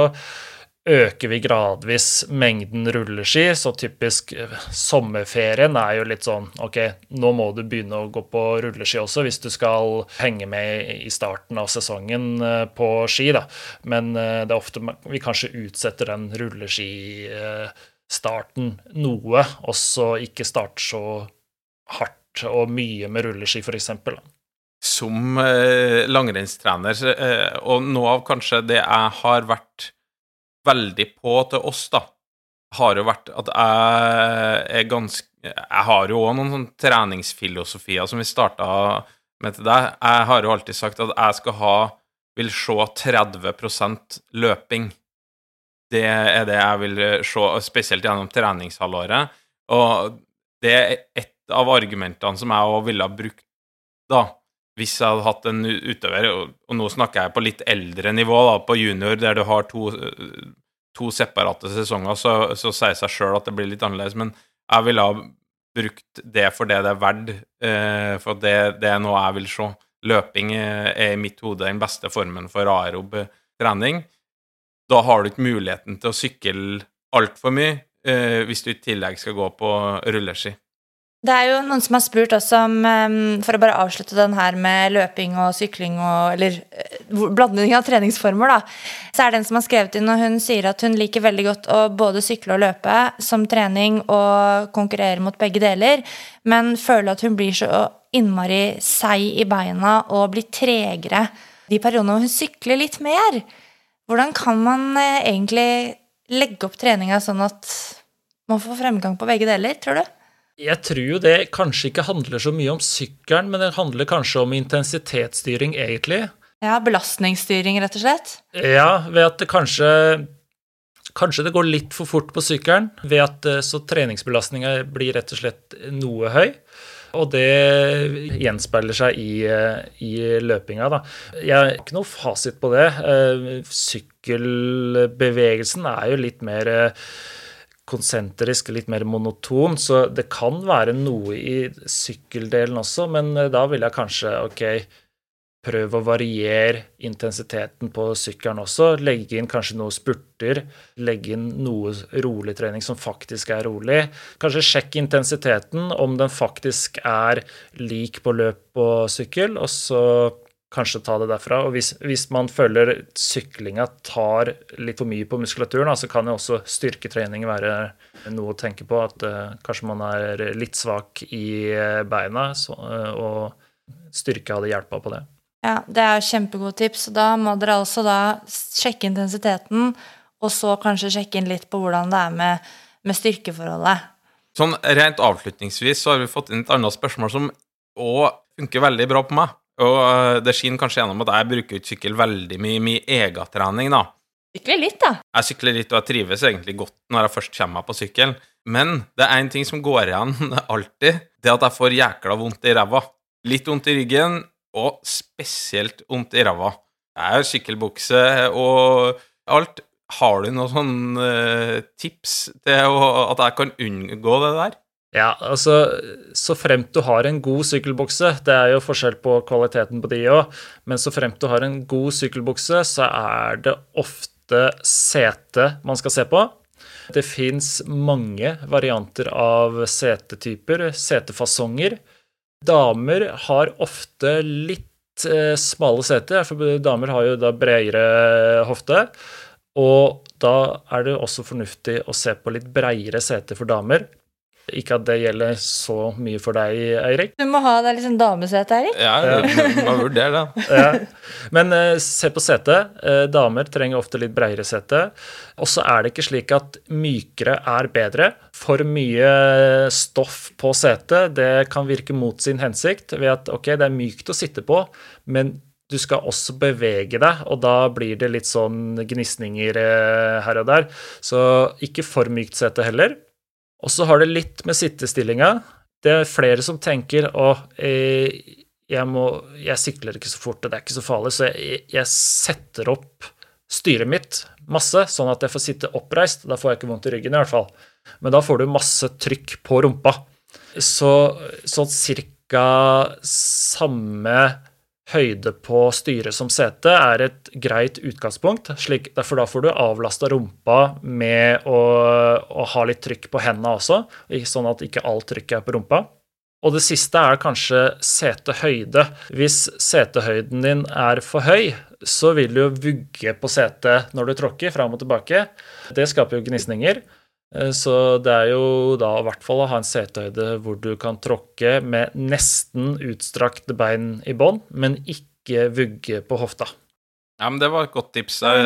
øker vi gradvis mengden rulleski. Så typisk eh, sommerferien er jo litt sånn OK, nå må du begynne å gå på rulleski også hvis du skal henge med i starten av sesongen eh, på ski, da. Men eh, det er ofte vi kanskje utsetter den rulleskistarten noe, og så ikke starter så hardt og mye med rulleski, f.eks. Som langrennstrener, og noe av kanskje det jeg har vært veldig på til oss, da, har jo vært at jeg er ganske Jeg har jo òg noen sånne treningsfilosofier som vi starta med til deg. Jeg har jo alltid sagt at jeg skal ha Vil se 30% løping. Det er det jeg vil se, spesielt gjennom treningshalvåret. Og det er et av argumentene som jeg òg ville ha brukt, da, hvis jeg hadde hatt en utøver, og, nå snakker jeg på litt eldre nivå, da, på junior, der du har to, to separate sesonger, så, så sier seg sjøl at det blir litt annerledes, men jeg ville ha brukt det for det det er verdt, eh, for det, det er noe jeg vil se. Løping er i mitt hode den beste formen for aerob trening. Da har du ikke muligheten til å sykle altfor mye eh, hvis du i tillegg skal gå på rulleski. Det er jo noen som har spurt også om ehm, For å bare avslutte den her med løping og sykling og Eller eh, blanding av treningsformer, da. Så er det en som har skrevet inn, og hun sier at hun liker veldig godt å både sykle og løpe som trening og konkurrere mot begge deler, men føler at hun blir så innmari seig i beina og blir tregere de periodene hvor hun sykler litt mer. Hvordan kan man eh, egentlig legge opp treninga sånn at man får fremgang på begge deler, tror du? Jeg tror jo det kanskje ikke handler så mye om sykkelen, men det handler kanskje om intensitetsstyring, egentlig. Ja, belastningsstyring, rett og slett? Ja, ved at det kanskje Kanskje det går litt for fort på sykkelen, ved at eh, så treningsbelastninga blir rett og slett noe høy. Og det gjenspeiler seg i, eh, i løpinga, da. Jeg har ikke noe fasit på det. Eh, sykkelbevegelsen er jo litt mer konsentrisk, litt mer monoton. Så det kan være noe i sykkeldelen også, men eh, da vil jeg kanskje ok, prøve å variere intensiteten på sykkelen også. Legge inn kanskje noe spurter. Legge inn noe rolig trening som faktisk er rolig. Kanskje sjekk intensiteten, om den faktisk er lik på løp og sykkel, og så kanskje ta det derfra. Og hvis, hvis man føler syklinga tar litt for mye på muskulaturen, så kan jo også styrketrening være noe å tenke på. At uh, kanskje man er litt svak i eh, beina, så, uh, og styrke hadde hjelpa på det. Ja, det er kjempegode tips. Da må dere altså da sjekke intensiteten, og så kanskje sjekke inn litt på hvordan det er med, med styrkeforholdet. Sånn rent avslutningsvis så har vi fått inn et annet spørsmål som òg funker veldig bra på meg. Og eh, det skinner kanskje gjennom at jeg bruker ikke sykkel veldig mye i min egentrening, da. Sykler litt, da. Jeg sykler litt, og jeg trives egentlig godt når jeg først kommer meg på sykkel. Men det er én ting som går igjen [LAUGHS] alltid, det er at jeg får jækla vondt i ræva. Litt vondt i ryggen, og spesielt vondt i ræva. Jeg har sykkelbukse og alt. Har du noen sånne uh, tips til at jeg kan unngå det der? Ja, altså så fremt du har en god sykkelbukse Det er jo forskjell på kvaliteten på de òg, men så fremt du har en god sykkelbukse, så er det ofte sete man skal se på. Det fins mange varianter av setetyper, setefasonger. Damer har ofte litt eh, smale seter, for damer har jo da bredere hofte. Og da er det også fornuftig å se på litt bredere seter for damer. Ikke at det gjelder så mye for deg, Eirik. Du må ha deg litt sånn damesete, Eirik. Ja, må vurdere det. [LAUGHS] ja. Men uh, se på setet. Uh, damer trenger ofte litt bredere sete. Og så er det ikke slik at mykere er bedre. For mye stoff på setet det kan virke mot sin hensikt ved at ok, det er mykt å sitte på, men du skal også bevege deg, og da blir det litt sånn gnisninger uh, her og der. Så ikke for mykt sete heller. Og så har det litt med sittestillinga. Det er flere som tenker å, eh, jeg, må, jeg sikler ikke så fort, og det er ikke så farlig, så jeg, jeg setter opp styret mitt masse, sånn at jeg får sitte oppreist. Da får jeg ikke vondt i ryggen, i hvert fall. Men da får du masse trykk på rumpa. Så sånn cirka samme høyde på styret som sete er et greit utgangspunkt. Slik, derfor da får du avlasta rumpa med å, å, ha litt trykk på hendene også, sånn at ikke alt trykket er på rumpa. Og det siste er kanskje setehøyde. Hvis setehøyden din er for høy, så vil du vugge på setet når du tråkker fram og tilbake. Det skaper jo gnisninger. Eh, så det er jo da i hvert fall å ha en setehøyde hvor du kan tråkke med nesten utstrakte bein i bånn, men ikke vugge på hofta. Ja, men Det var et godt tips. Jeg,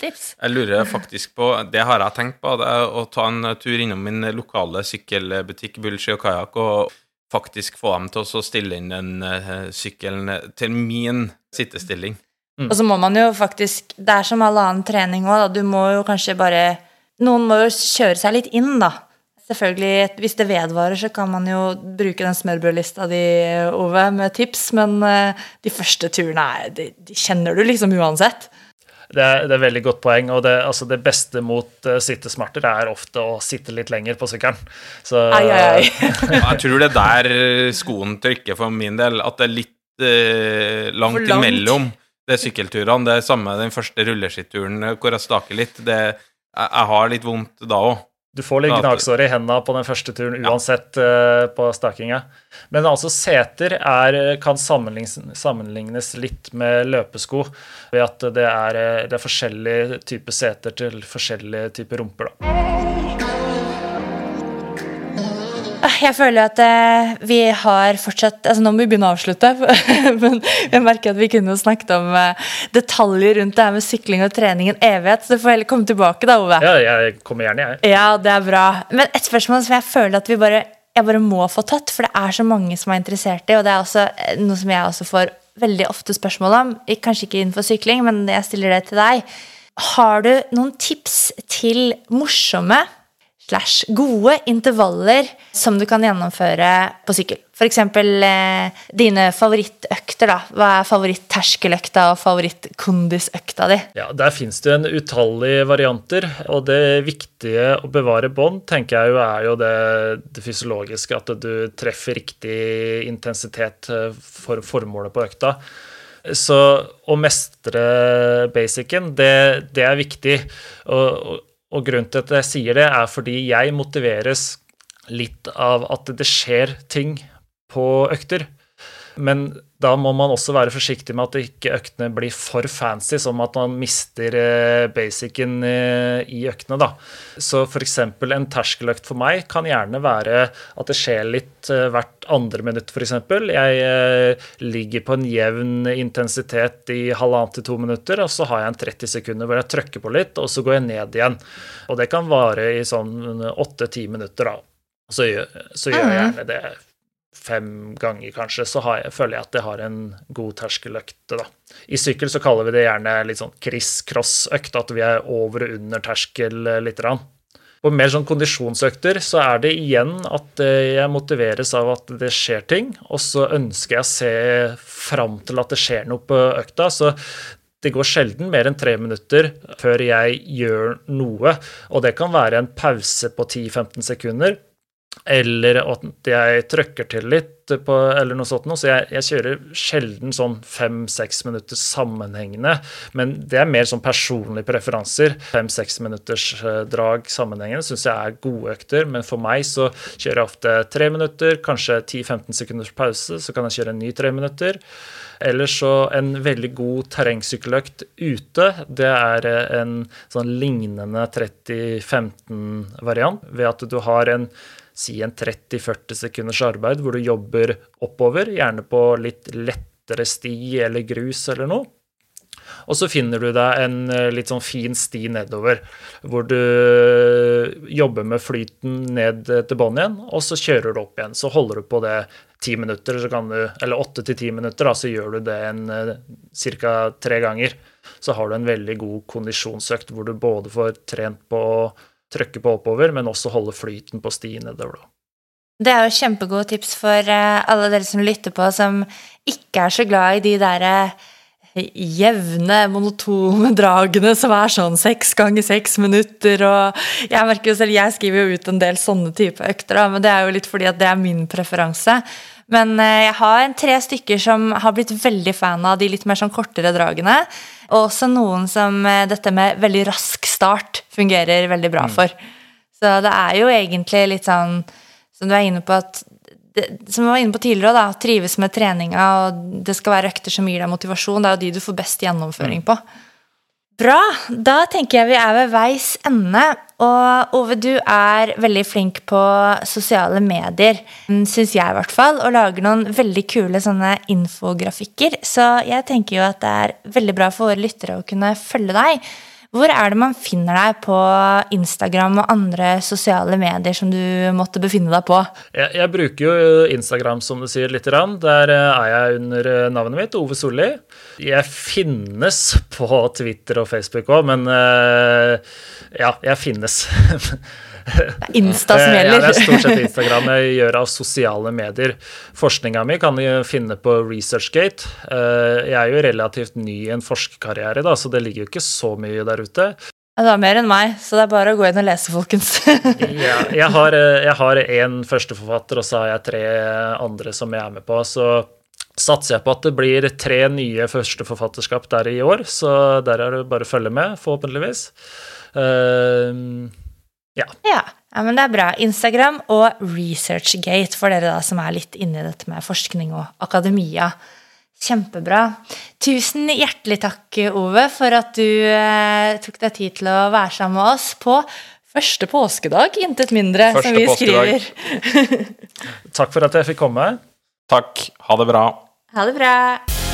jeg, jeg, lurer faktisk på Det har jeg tenkt på, det er å ta en tur innom min lokale sykkelbutikk Bullski og Kajakk og faktisk få dem til å stille inn den uh, sykkelen til min sittestilling. Mm. Og så må man jo faktisk Det er som all annen trening òg, da. Du må jo kanskje bare noen må jo kjøre seg litt inn, da. selvfølgelig, hvis det vedvarer, så kan man jo bruke den smørbrødlista di, Ove, med tips, men eh, de første turene er, de, de kjenner du liksom uansett. Det er, det er veldig godt poeng, og det, altså det beste mot uh, sittesmerter er ofte å sitte litt lenger på sykkelen. Så Ai, ai, ai. [LAUGHS] [LAUGHS] Jeg tror det er der skoen trykker for min del. At det er litt uh, langt, langt. imellom det sykkelturene. Det er samme den første rulleskitturen eh, hvor jeg staker litt. Det, jeg, jeg har litt vondt da òg. Du får litt Ja, gnagsår i hendene på den første turen uansett eh, på stakinga. Men altså, seter er, kan sammenlignes, sammenlignes litt med løpesko ved at det er, eh, det er forskjellige typer seter til forskjellige typer rumper. Da. Ah, Jeg føler at eh, vi har fortsatt altså Nå må vi begynne å avslutte. [LAUGHS] Men jeg merker at vi kunne snakket om eh, detaljer rundt det her med sykling og trening en evighet. Så du får heller komme tilbake, da, Ove. Ja, jeg kommer gjerne, jeg. Ja, det er bra. Men et spørsmål som jeg føler at vi bare, jeg bare må få tatt, for det er så mange som er interessert i, og det er også eh, noe som jeg også får veldig ofte spørsmål om. Kanskje ikke innenfor sykling, men jeg stiller det til deg. Har du noen tips til morsomme slash gode intervaller som du kan gjennomføre på sykkel? F.eks. Eh, dine favorittøkter. da. Hva er favoritt-terskeløkta og favoritt-kondisøkta di? Ja, Der finnes det en utallige varianter, og det viktige å bevare bånd, tenker jeg jo er jo det, det fysiologiske, at du treffer riktig intensitet eh, for formålet på økta. Så å mestre basicen, det, det er viktig. Og, og, grunnen til at jeg sier det, er fordi jeg motiveres litt av at det skjer ting på økter. Men da må man også være forsiktig med at ikke øktene blir for fancy, som at man mister eh, basicen eh, i øktene. da. Så f.eks. en terskeløkt for meg kan gjerne være at det skjer litt eh, hvert andre minutt, f.eks. Jeg ligger på en jevn intensitet i halvannet til to minutter, og så har jeg en 30 sekunder hvor jeg trykker på litt, og så går jeg ned igjen. Og det kan vare i sånn åtte-ti minutter, da. Så, gjør- så gjør jeg gjerne det fem ganger, kanskje, så jeg, føler jeg at jeg har en god terskeløkte, da. I sykkel så kaller vi det gjerne litt sånn criss-cross-økt, at vi er over og under terskel eh, lite grann. På mer sånn kondisjonsøkter så er det igjen at eh, jeg motiveres av at det skjer ting, og så ønsker jeg å se fram til at det skjer noe på økta. Så det går sjelden mer enn tre minutter før jeg gjør noe, og det kan være en pause på 10-15 sekunder, eller at jeg trøkker til litt, på, eller noe sånt. noe. Så jeg, jeg kjører sjelden sånn fem-seks minutter sammenhengende. Men det er mer sånn personlige preferanser. Fem-seks minutters eh, drag sammenhengende syns jeg er gode økter. Men for meg så kjører jeg ofte tre minutter, kanskje 10-15 sekunders pause. Så kan jeg kjøre en ny tre minutter. Eller så en veldig god terrengsykkeløkt ute, det er eh, en sånn lignende 30-15-variant, ved at du har en si en 30-40 sekunders arbeid hvor du jobber oppover, gjerne på litt lettere sti eller grus eller noe. Og så finner du deg en eh, litt sånn fin sti nedover, hvor du jobber med flyten ned til bånn igjen, og så kjører du opp igjen. Så holder du på det ti minutter, så kan du, eller åtte til ti minutter, da, så gjør du det en ca. tre ganger. Så har du en veldig god kondisjonsøkt hvor du både får trent på å trykke på oppover, men også holde flyten på stien nedover. da. Det er jo kjempegode tips for eh, alle dere som lytter på, som ikke er så glad i de derre jevne, monotone [LAUGHS] dragene som er sånn seks ganger seks minutter. Og jeg merker jo selv, jeg skriver jo ut en del sånne type økter, men det er jo litt fordi at det er min preferanse. Men eh, jeg har tre stykker som har blitt veldig fan av de litt mer sånn kortere dragene. Og også noen som eh, dette med veldig rask start fungerer veldig bra for. Så det er jo egentlig litt sånn som du er inne på at det, som vi var inne på tidligere, da, trives med treninga, og det skal være økter som gir deg motivasjon. Det er jo de du får best gjennomføring på. Bra! Da tenker jeg vi er ved veis ende. Og Ove, du er veldig flink på sosiale medier, syns jeg i hvert fall, og lager noen veldig kule sånne infografikker. Så jeg tenker jo at det er veldig bra for våre lyttere å kunne følge deg. Hvor er det man finner deg på Instagram og andre sosiale medier som du måtte befinne deg på? Jeg, jeg bruker jo Instagram, som du sier, lite grann. Der eh, er jeg under eh, navnet mitt, Ove Solli. Jeg finnes på Twitter og Facebook òg, men eh, ja, jeg finnes. [LAUGHS] [LAUGHS] Det er Insta som gjelder. Ja, det er stort sett Instagram jeg gjør av sosiale medier. Forskninga mi kan jeg finne på ResearchGate. Eh, Jeg er jo relativt ny i en forskerkarriere, da, så det ligger jo ikke så mye der ute. Ja, Det var mer enn meg, så det er bare å gå inn og lese, folkens. [LAUGHS] Ja, jeg har eh, jeg har én førsteforfatter, og så har jeg tre andre som jeg er med på. Så satser jeg på at det blir tre nye førsteforfatterskap der i år, så der er det bare å følge med, forhåpentligvis. Eh, Ja. ja, men det er bra. Instagram og ResearchGate for dere da som er litt inne i dette med forskning og akademia. Kjempebra. Tusen hjertelig takk, Ove, for at du eh, tok deg tid til å være sammen med oss på første påskedag, intet mindre, Første som vi påskedag. skriver. takk for at jeg fikk komme. Takk. Ha det bra. Ha det bra.